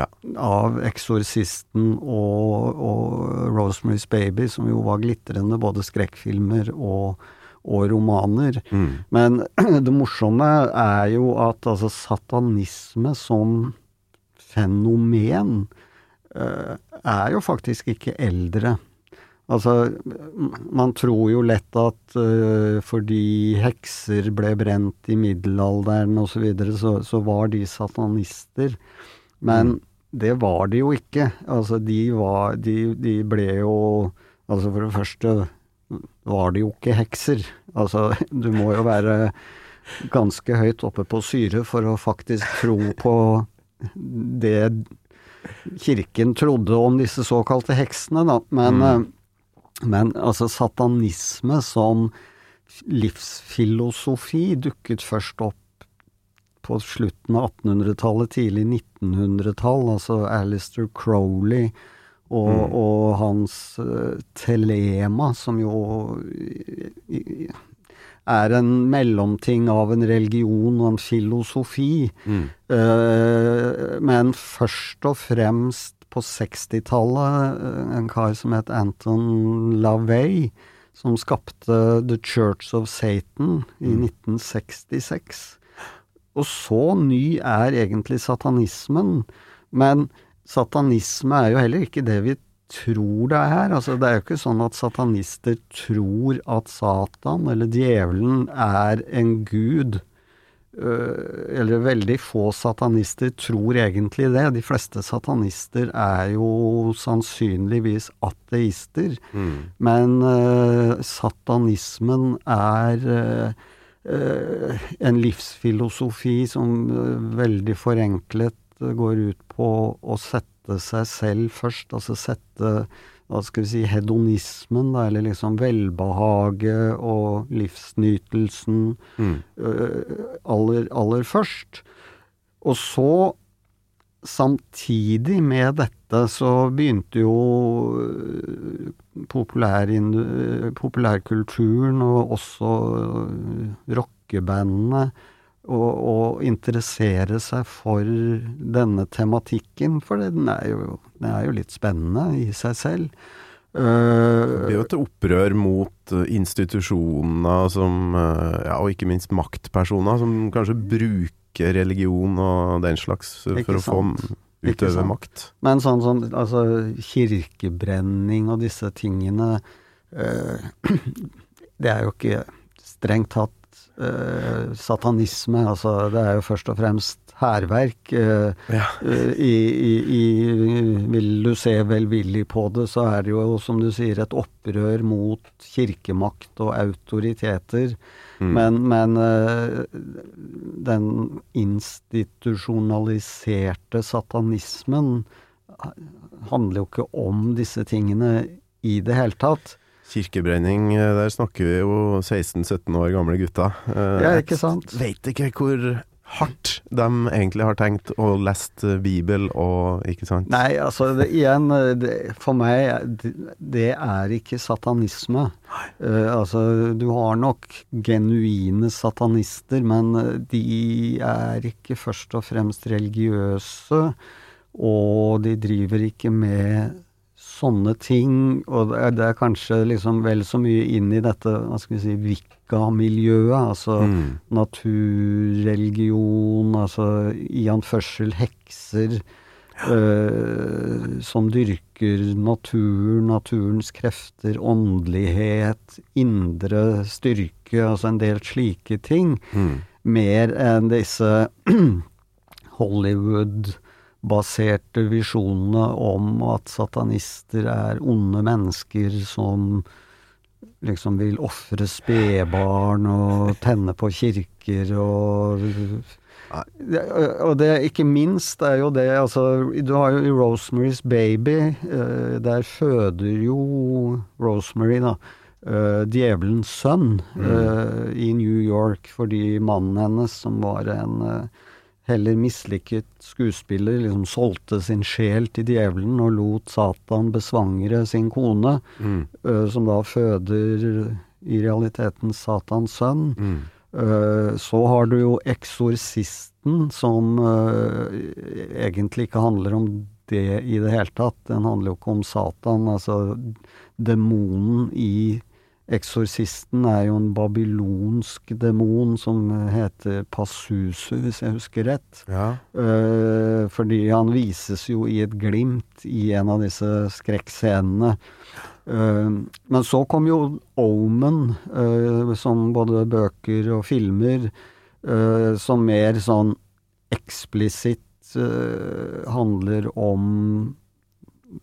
Ja. av Eksorsisten og, og Rosemary's Baby, som jo var glitrende både skrekkfilmer og, og romaner. mm. Men det morsomme er jo at altså satanisme som fenomen uh, er jo faktisk ikke eldre. Altså, man tror jo lett at uh, fordi hekser ble brent i middelalderen osv., så, videre, så så var de satanister. Men det var de jo ikke. Altså, de var De, de ble jo Altså, for det første var de jo ikke hekser. Altså, du må jo være ganske høyt oppe på syre for å faktisk tro på det kirken trodde om disse såkalte heksene, da. Men, eh, men altså satanisme som livsfilosofi dukket først opp på slutten av 1800-tallet, tidlig 1900-tall. Altså Alistair Crowley og, og hans uh, telema, som jo i- er en mellomting av en religion og en filosofi. Eh, men først og fremst på 60-tallet, eh, en kar som het Anton LaVey, som skapte The Church of Satan i 1966. Og så ny er egentlig satanismen. Men satanisme er jo heller ikke det vi tror det er. Altså, det er jo ikke sånn at satanister tror at Satan eller djevelen er en gud. Øh, eller veldig få satanister tror egentlig det. De fleste satanister er jo sannsynligvis ateister. Men uh, satanismen er uh, uh, en livsfilosofi som veldig forenklet går ut på å sette seg selv først, altså sette hva skal vi si, hedonismen, da, eller liksom velbehaget og livsnytelsen øh, aller, aller først. Og så, samtidig med dette, så begynte jo populær, populærkulturen og også øh, rockebandene å, interessere seg for denne tematikken, for den er jo, den er jo litt spennende i seg selv. Det er jo et opprør mot eh, institusjoner som, eh, ja, og ikke minst maktpersoner, som kanskje bruker religion og den slags eh, for å få utøve makt. Men sånn som altså, kirkebrenning og disse tingene eh, Det er jo ikke strengt tatt eh, satanisme. Altså, det er jo først og fremst hærverk. Uh, Ja. eh, i, i, i, vil du se velvillig på det, så er det jo, som du sier, et opprør mot kirkemakt og autoriteter. Men, men eh, den institusjonaliserte satanismen handler jo ikke om disse tingene i det hele tatt. Kirkebrenning, eh, der snakker vi jo 16-17 år gamle gutta. Eh, Ja, ikke sant? Jeg vet ikke hvor hardt de egentlig har tenkt og lest eh, Bibel og Ikke sant? Nei, altså det, igjen, det, for meg, det, er ikke satanisme. Uh, altså, du har nok genuine satanister, men de er ikke først og fremst religiøse, og de driver ikke med sånne ting, og det er, det kanskje liksom vel så mye inn i dette, hva skal vi si, Wicca-miljøet, altså naturreligion, altså i anførsel hekser, øh, som dyrker natur, naturens krefter, åndelighet, indre styrke, altså en del slike ting, mer enn disse Hollywood-baserte visjonene om at satanister er onde mennesker som liksom vil ofre spedbarn og tenne på kirker og og det ikke minst er jo det altså Du har jo i Rosemary's Baby, eh, der føder jo Rosemary, da, eh, djevelens sønn mm. i New York fordi mannen hennes, som var en eh, heller mislykket skuespiller, liksom solgte sin sjel til djevelen og lot Satan besvangre sin kone, eh, som da føder i realiteten Satans sønn. Eh, så har du jo Eksorsisten, som uh, egentlig ikke handler om det i det hele tatt. Den handler jo ikke om Satan. Altså, demonen i Eksorsisten er jo en babylonsk demon som heter Passusu, hvis jeg husker rett. Ja. Uh, fordi han vises jo i et glimt i en av disse skrekkscenene. Uh, men så kom jo Omen, uh, som både bøker og filmer, som mer sånn eksplisitt handler om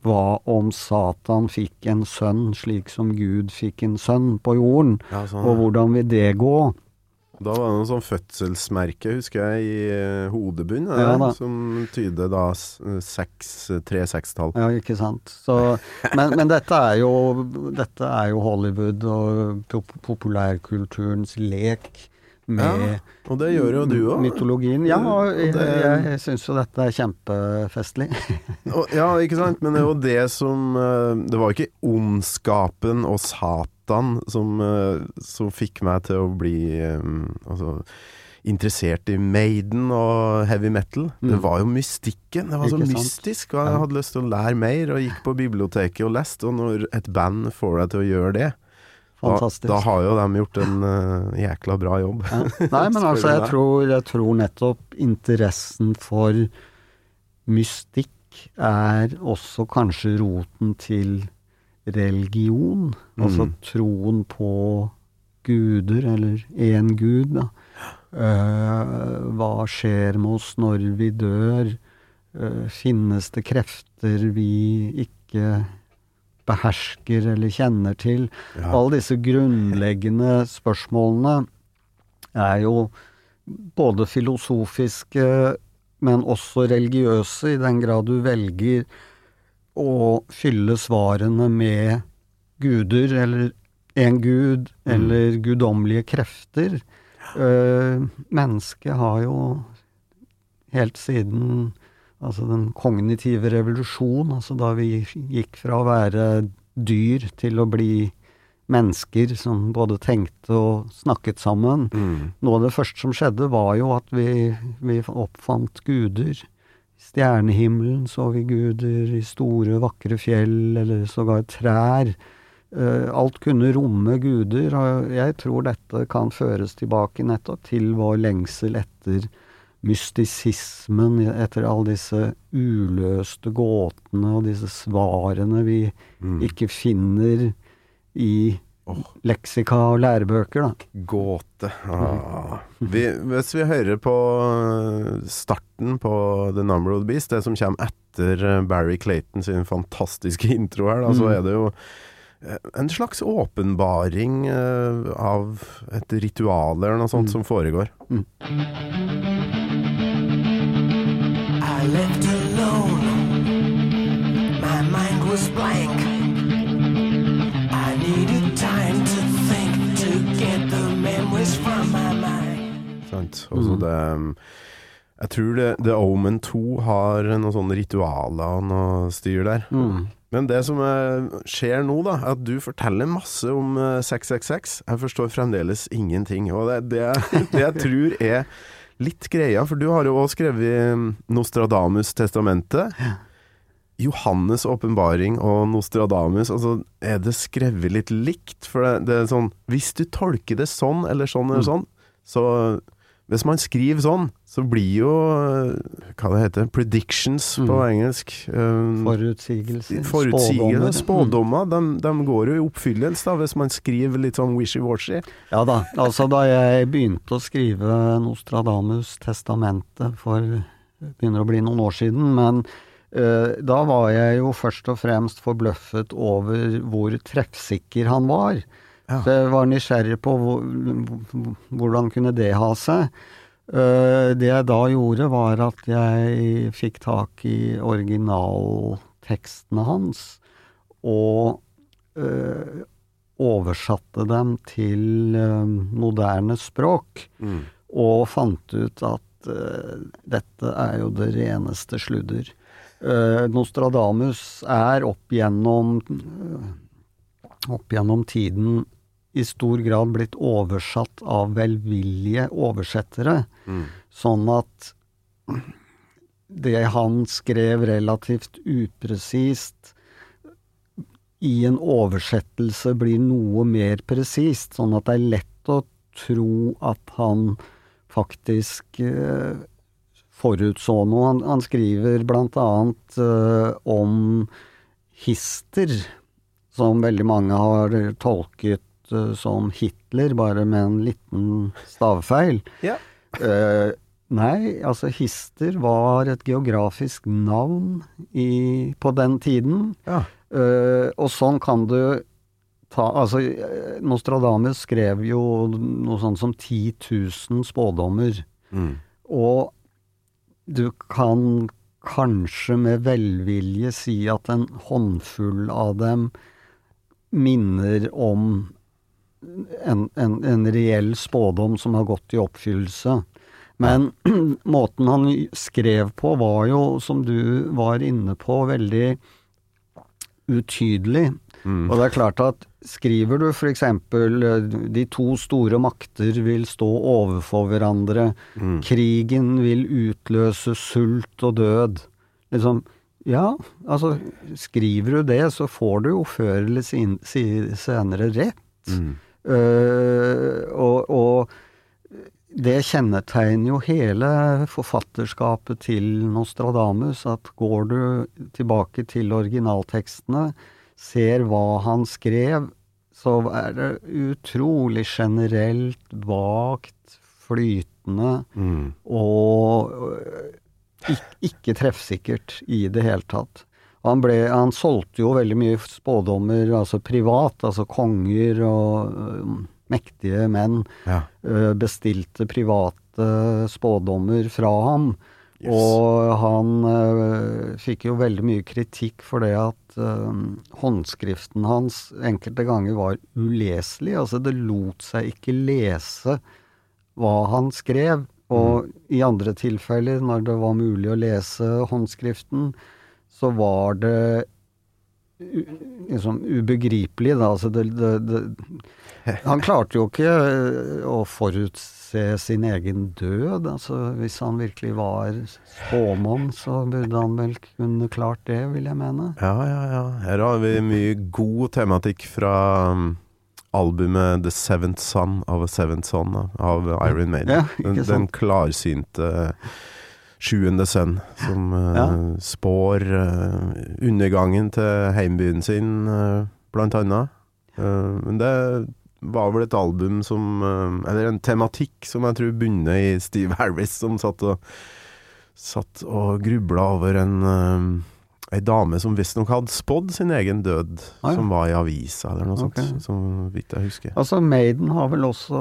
hva om Satan fikk en sønn slik som Gud fikk en sønn på jorden, Ja, sånn, og hvordan vil det gå? Da var det noe sånn fødselsmerke, husker jeg, i eh, hodebunnen, Ja, som tyder da s- seks, tre sekstall. Ja, ikke sant. Så, men, men dette er jo dette er jo Hollywood og populærkulturens lek med Ja, og det gjør jo du òg. mytologien. Ja, og jeg, det- jeg, jeg syns jo dette er kjempefestlig. Ja, ikke sant, men det er jo det som eh, Det var ikke ondskapen og Satan som, eh, som fikk meg til å bli eh, altså, interessert i Maiden og heavy metal. Det Mm. var jo mystikken. Det var så Ikke sant? mystisk, og jeg hadde lyst til å lære mer, og gikk på biblioteket og leste, og når et band får deg til å gjøre det, fantastisk. Da, da har jo de gjort en uh, jækla bra jobb. Ja. Nei, men altså, jeg tror, jeg tror nettopp interessen for mystikk er også kanskje roten til religion. Altså Mm. troen på guder, eller én gud, da. Uh, hva skjer med oss når vi dør? Uh, finnes det krefter vi ikke behersker eller kjenner til? Ja. Alle disse grunnleggende spørsmålene er jo både filosofiske, men også religiøse, i den grad du velger å fylle svarene med guder, eller en gud, eller guddommelige krefter. Eh, mennesket har jo helt siden altså den kognitive revolusjon, altså da vi gikk fra å være dyr til å bli mennesker som både tenkte og snakket sammen. Mm. Noe av det første som skjedde, var jo at vi, vi oppfant guder. I stjernehimmelen så vi guder, i store, vakre fjell, eller sågar trær. Eh, alt kunne romme guder, og jeg tror dette kan føres tilbake nettopp til vår lengsel etter mystisismen, etter alle disse uløste gåtene og disse svarene vi Mm. ikke finner i oh. leksika og lærebøker, da. Gåte. Ah. Vi, hvis vi hører på eh, starten på The Number of the Beast, det som kommer etter eh, Barry Clayton sin fantastiske intro her, da, så Mm. er det jo eh, en slags åpenbaring av et ritual eller noe sånt Mm. som foregår. I left alone. My mind was blank. I needed time to think to get the memories from my mind. Sant? Også Mm. det um, Jeg tror det, The Omen 2 har noen sånne ritualer og noe styr der. Mm. Men det som eh, skjer nå, da, er at du forteller masse om eh, 666. Jeg forstår fremdeles ingenting. Og det, det, det jeg tror er litt greia, for du har jo også skrevet um, Nostradamus' testamentet. Johannes' åpenbaring og Nostradamus, altså er det skrevet litt likt? For det, det er sånn Hvis du tolker det sånn eller sånn eller Mm. sånn, så Hvis man skriver sånn, så blir jo eh, Hva det heter Predictions på Mm. engelsk. Um, Forutsigelser. Forutsigelser, spådommer. de, de går jo i oppfyllelse da, hvis man skriver litt sånn wishy-washy. Ja da. Altså da jeg begynte å skrive Nostradamus' testamentet for begynner å bli noen år siden, men uh, da var jeg jo først og fremst forbløffet over hvor treffsikker han var. Ja. Så jeg var nysgjerrig på hvordan kunne det ha seg. Eh, det jeg da gjorde, var at jeg fikk tak i originaltekstene hans, og eh, oversatte dem til eh, moderne språk, og fant ut at dette er jo det reneste sludder. Nostradamus er opp gjennom opp gjennom tiden i stor grad blitt oversatt av velvillige oversettere, sånn at det han skrev relativt upresist, i en oversettelse blir noe mer presist, sånn at det er lett å tro at han faktisk eh, forutså noe. Han, han skriver blant annet eh, om hister, som veldig mange har tolket eh, som Hitler, bare med en liten stavefeil. Ja. uh, nei, altså Hister var et geografisk navn i, på den tiden. Ja. Uh, og sånn kan du ta Altså, Nostradamus skrev jo noe sånt som 10 000 spådommer. Mm. Og du kan kanskje med velvilje si at en håndfull av dem minner om en, en, en reell spådom som har gått i oppfyllelse. Men måten han skrev på var jo, som du var inne på, veldig utydelig. Mm. Og det er klart at skriver du eksempel eh, de to store makter vil stå overfor hverandre, Mm. krigen vil utløse sult og død. Liksom, ja, altså skriver du det, så får du jo før eller senere rett. Mm. Eh, og, og det kjennetegner jo hele forfatterskapet til Nostradamus, at går du tilbake til originaltekstene, ser hva han skrev, så er det utrolig generelt, vagt, flytende Mm. og øh, ikke, ikke treffsikkert i det hele tatt. Han, ble, han solgte jo veldig mye spådommer, altså privat, altså konger og uh, mektige menn Ja. uh, bestilte private spådommer fra ham. Yes. Og han uh, fikk jo veldig mye kritikk for det at uh, håndskriften hans enkelte ganger var uleselig. Altså det lot seg ikke lese hva han skrev. Og i andre tilfeller, når det var mulig å lese håndskriften, så var det liksom ubegripelig, da. Altså det, det, det Han klarte jo ikke øh, å forutse sin egen død. Altså hvis han virkelig var spåmann, så burde han vel kunne klart det, vil jeg mene. Ja, ja, ja. Her har vi mye god tematikk fra um, albumet The Seventh Son of a Seventh Son av Iron Maiden. Ja, den, den klarsynte sjuende sønn som uh, Ja. spår uh, undergangen til heimbyen sin, uh, blant annet. Men det var vel et album som Eller en tematikk som jeg tror bunner i Steve Harris, som satt og Satt og grubla over en Ei dame som visstnok hadde spådd sin egen død, Ah, ja. som var i avisa eller noe okay. sånt, Som vidt jeg husker. Altså Maiden har vel også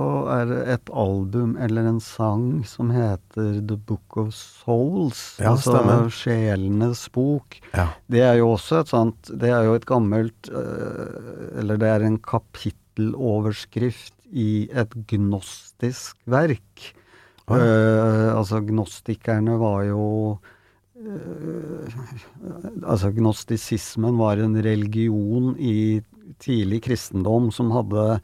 et album eller en sang som heter The Book of Souls. Ja, altså stemmer. Sjelenes bok. Ja. Det er jo også et sånt Det er jo et gammelt øh, Eller det er en kapitteloverskrift i et gnostisk verk. Ah, ja. uh, altså gnostikerne var jo eh, Altså gnostisismen var en religion i tidlig kristendom som hadde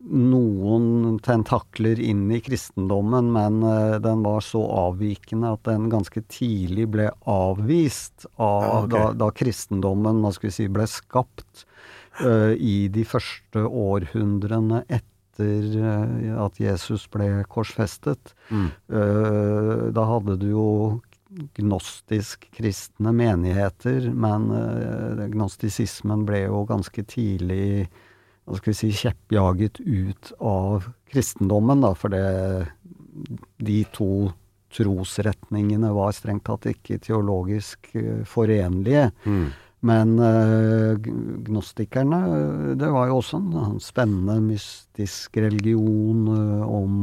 noen tentakler inn i kristendommen, men eh, den var så avvikende at den ganske tidlig ble avvist av, Ja, okay. da, da kristendommen hva skal vi si, ble skapt uh, i de første århundrene etter uh, at Jesus ble korsfestet. Mm. Uh, da hadde du jo gnostisk kristne menigheter, men eh, gnostisismen ble jo ganske tidlig hva skal vi si, kjeppjaget ut av kristendommen, da, for det, de to trosretningene var strengt tatt ikke teologisk eh, forenlige. Mm. Men eh, gnostikerne, det var jo også en, en spennende mystisk religion eh, om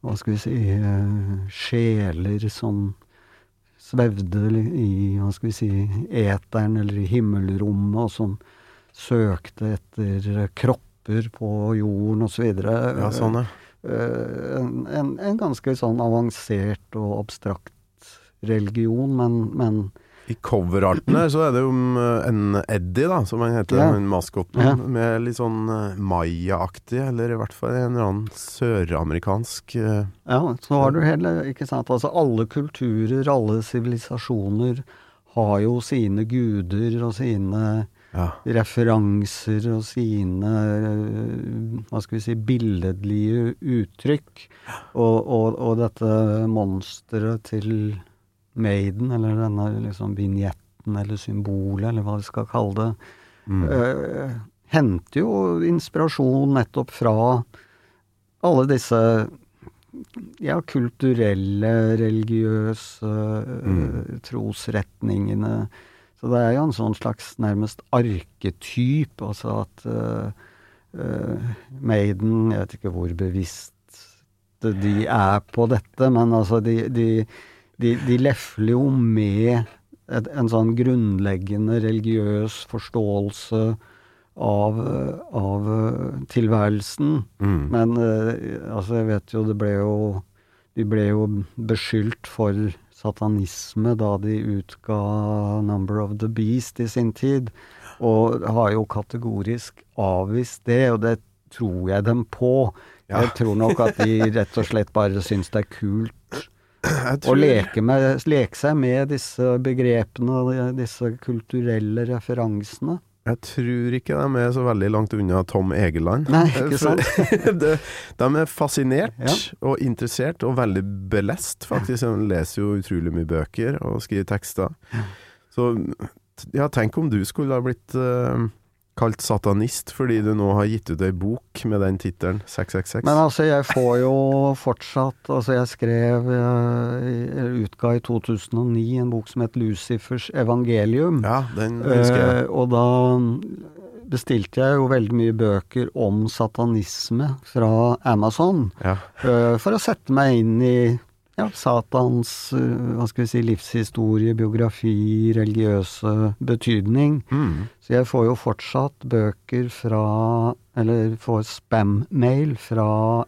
hva skal vi si eh, sjeler som svevde i hva skal vi si eteren eller i himmelrommet, og som søkte etter kropper på jorden osv. Ja, sånn, ja. Eh, en, en, en ganske sånn avansert og abstrakt religion, men, men I coverarten her så er det jo um, en Eddie, da, som han heter, Ja. den maskoten, Ja. med litt sånn mayaaktig, maya-aktig, eller i hvert fall en eller annen søramerikansk uh, Ja, så har du hele, ikke sant. Altså alle kulturer, alle sivilisasjoner har jo sine guder og sine Ja. referanser og sine øh, hva skal vi si, billedlige uttrykk. Og, og, og dette monsteret til Maiden, eller denne liksom vignetten eller symbolet, eller hva vi skal kalle det, Mm. øh, henter jo inspirasjon nettopp fra alle disse ja, kulturelle, religiøse øh, trosretningene. Så det er jo en sånn slags nærmest arketyp, altså at øh, Uh, Maiden Jeg vet ikke hvor bevisst de er på dette, men altså de, de, de, de lefler jo med et, en sånn grunnleggende religiøs forståelse av, av øh, tilværelsen. Mm. Men eh, altså, jeg vet jo det ble jo De ble jo beskyldt for satanisme da de utga 'Number of the Beast' i sin tid, og har jo kategorisk avvist det, og det tror jeg dem på. Ja. Jeg tror nok at de rett og slett bare syns det er kult Jeg å leke, med, leke seg med disse begrepene og disse kulturelle referansene. Jeg tror ikke de er så veldig langt unna Tom Egeland. Nei, ikke sant? de, de er fascinert Ja. og interessert, og veldig belest, faktisk. De leser jo utrolig mye bøker og skriver tekster. Så ja, tenk om du skulle ha blitt eh, kalt satanist fordi du nå har gitt ut ei bok med den tittelen, 666. Men altså, jeg får jo fortsatt Altså, jeg skrev jeg Utga i 2009 en bok som het Lucifers evangelium. ja, den husker jeg. Uh, og da bestilte jeg jo veldig mye bøker om satanisme fra Amazon. Ja. Uh, for å sette meg inn i ja, Satans eh, hva skal vi si, livshistorie, biografi, religiøse betydning. Mm. Så jeg får jo fortsatt bøker fra Eller får spam-mail fra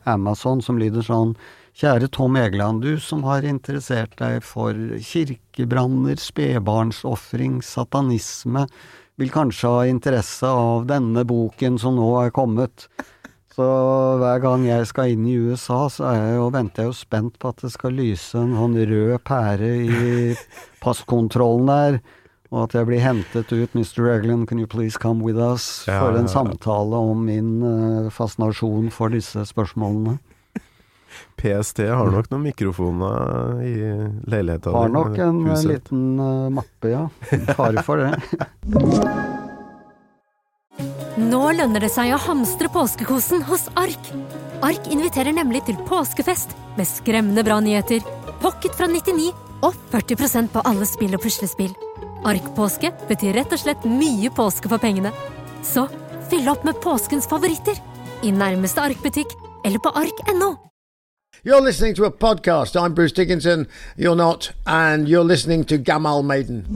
Amazon som lyder sånn Kjære Tom Egeland, du som har interessert deg for kirkebranner, spedbarnsofring, satanisme, vil kanskje ha interesse av denne boken som nå er kommet. Så hver gang jeg skal inn i USA, så er jeg jo, venter jeg jo spent på at det skal lyse en sånn rød pære i passkontrollen der, og at jeg blir hentet ut. Mr. Reglan, can you please come with us? Ja, For en samtale om min uh, fascinasjon for disse spørsmålene. PST har nok noen mikrofoner i leiligheta Har nok en eh, huset. liten uh, mappe, ja. Fare for det. Nå lønner det seg å hamstre påskekosen hos Ark. Ark inviterer nemlig til påskefest med skremmende bra nyheter, pocket fra 99 og 40% på alle spill og puslespill. Ark-påske betyr rett og slett mye påske for pengene. Så fyll opp med påskens favoritter i nærmeste Ark-butikk eller på ark.no. You're listening to a podcast. I'm Bruce Dickinson. You're not, and you're listening to Gamal Maiden.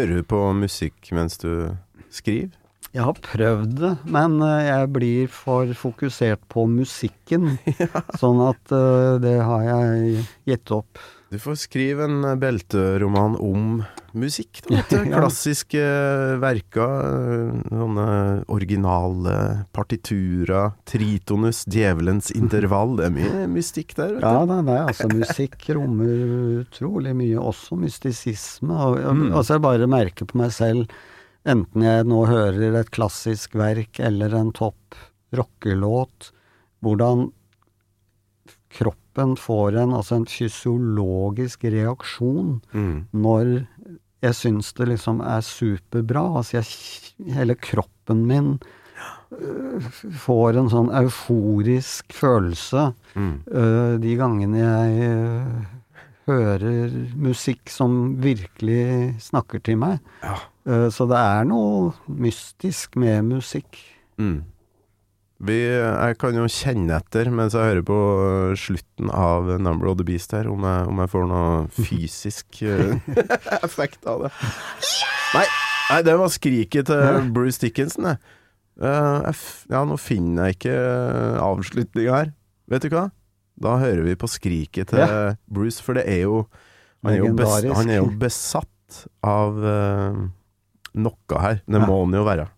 Hører du på musikk mens du skriver? Jeg har prøvd det, men eh, jeg blir for fokusert på musikken. Sånn at eh, det har jeg gitt opp. Du får skrive en belteroman om musikk. Da. Klassiske verker. øh, Sånne originale partiturer. Tritonus, djevelens intervall. Det er mye mystikk der. Vet Ja, du. nei, nei, altså musikk rommer utrolig mye, også mystisisme. Og, og, Mm. Altså jeg bare merker på meg selv, enten jeg nå hører et klassisk verk eller en topp rockelåt, hvordan kroppen får en, altså en fysiologisk reaksjon Mm. når jeg syns det liksom er superbra. Altså jeg, hele kroppen min øh, får en sånn euforisk følelse Mm. øh, de gangene jeg øh, hører musikk som virkelig snakker til meg. Ja. Øh, så det er noe mystisk med musikk. Mm. Vi, jeg kan jo kjenne etter mens jeg hører på slutten av Number of the Beast her, om jeg, om jeg får noe fysisk øh, effekt av det. Nei, nei, det var skriket til Bruce Dickinson, det. Eh, ja, nå finner jeg ikke uh, avslutninga her. Vet du hva? Da hører vi på skriket til Ja. Bruce, for det er jo Han er jo, bes, han er jo besatt av uh, noe her. Det må han jo være.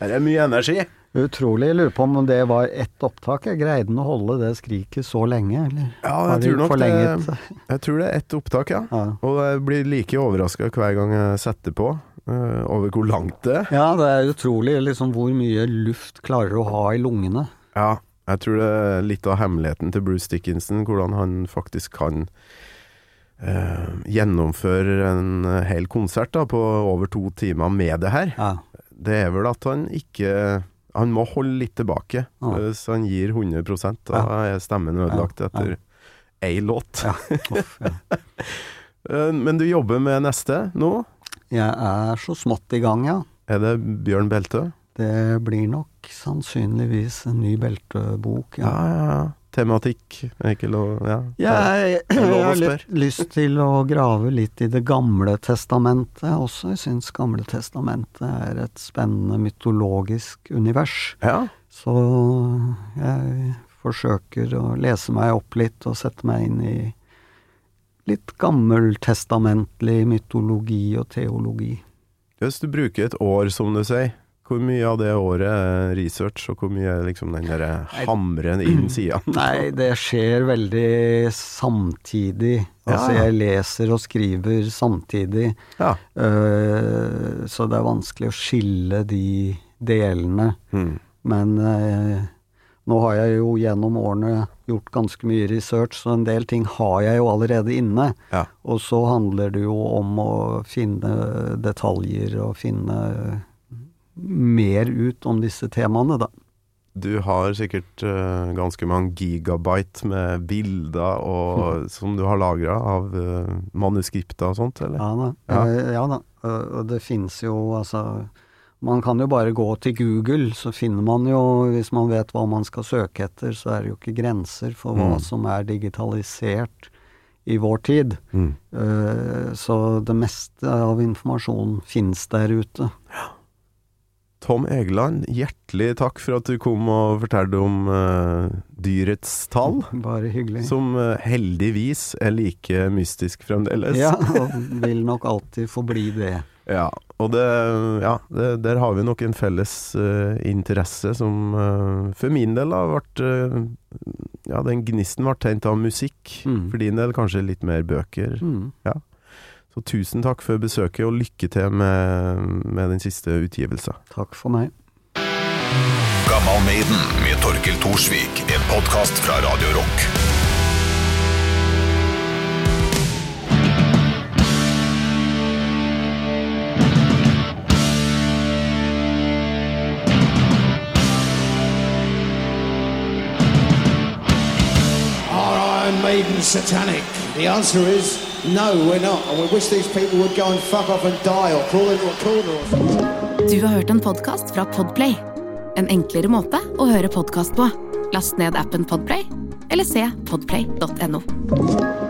Her er mye energi. Utrolig. Jeg lurer på om det var ett opptak. Jeg greide han å holde det skriket så lenge, eller? Ja, jeg tror nok forlenget det. Jeg tror det er ett opptak, ja. Ja. Og jeg blir like overraska hver gang jeg setter på, eh, over hvor langt det er. Ja, det er utrolig liksom hvor mye luft klarer du å ha i lungene. Ja, jeg tror det er litt av hemmeligheten til Bruce Dickinson, hvordan han faktisk kan eh, gjennomføre en hel konsert da, på over to timer med det her. Ja. Det er vel at han ikke Han må holde litt tilbake. Ja. Hvis han gir 100 da er stemmen ødelagt etter ei låt. Ja. Eh, Men du jobber med neste nå? Jeg er så smått i gang, ja. Er det Bjørn Beltø? Det blir nok sannsynligvis en ny beltebok. Ja, Ja. ja, ja. Tematikk? Ikke lov Ja. Jeg, er jeg har litt lyst til å grave litt i Det gamle testamentet også. Jeg syns Gamle testamentet er et spennende mytologisk univers. ja. Så jeg forsøker å lese meg opp litt og sette meg inn i litt gammeltestamentlig mytologi og teologi. Hvis du bruker et år, som du sier, hvor mye av det året er research, og hvor mye er liksom den derre hamren inn sida? Nei, det skjer veldig samtidig. Altså, jeg leser og skriver samtidig. Ja. Uh, så det er vanskelig å skille de delene. Mm. Men uh, nå har jeg jo gjennom årene gjort ganske mye research, så en del ting har jeg jo allerede inne. Ja. Og så handler det jo om å finne detaljer og finne mer ut om disse temaene, da. Du har sikkert uh, ganske mange gigabyte med bilder og, som du har lagra av uh, manuskripter og sånt, eller? Ja da. Ja. Eh, ja da. Og og det finnes jo altså Man kan jo bare gå til Google, så finner man jo Hvis man vet hva man skal søke etter, så er det jo ikke grenser for hva Mm. som er digitalisert i vår tid. Mm. Så det meste av informasjonen finnes der ute. Tom Egeland, hjertelig takk for at du kom og fortalte om uh, dyrets tall, Bare hyggelig. som uh, heldigvis er like mystisk fremdeles. Ja, og vil nok alltid forbli det. Ja, og det, ja, det, der har vi nok en felles uh, interesse som for min del har vært Ja, den gnisten ble tent av musikk. Mm. For din del kanskje litt mer bøker. Mm. Så tusen takk for besøket, og lykke til med, med den siste utgivelsen. Takk for meg. Gammal Maiden med Torkel Thorsvik, en podkast fra Radio Rock. Are Iron Maiden satanic? The answer is no, we're not. And we wish these people would go and fuck off and die or crawl into a corner or. Du har hørt en podkast fra Podplay. En enklere måte å høre podkast på. Last ned appen Podplay, eller se podplay.no.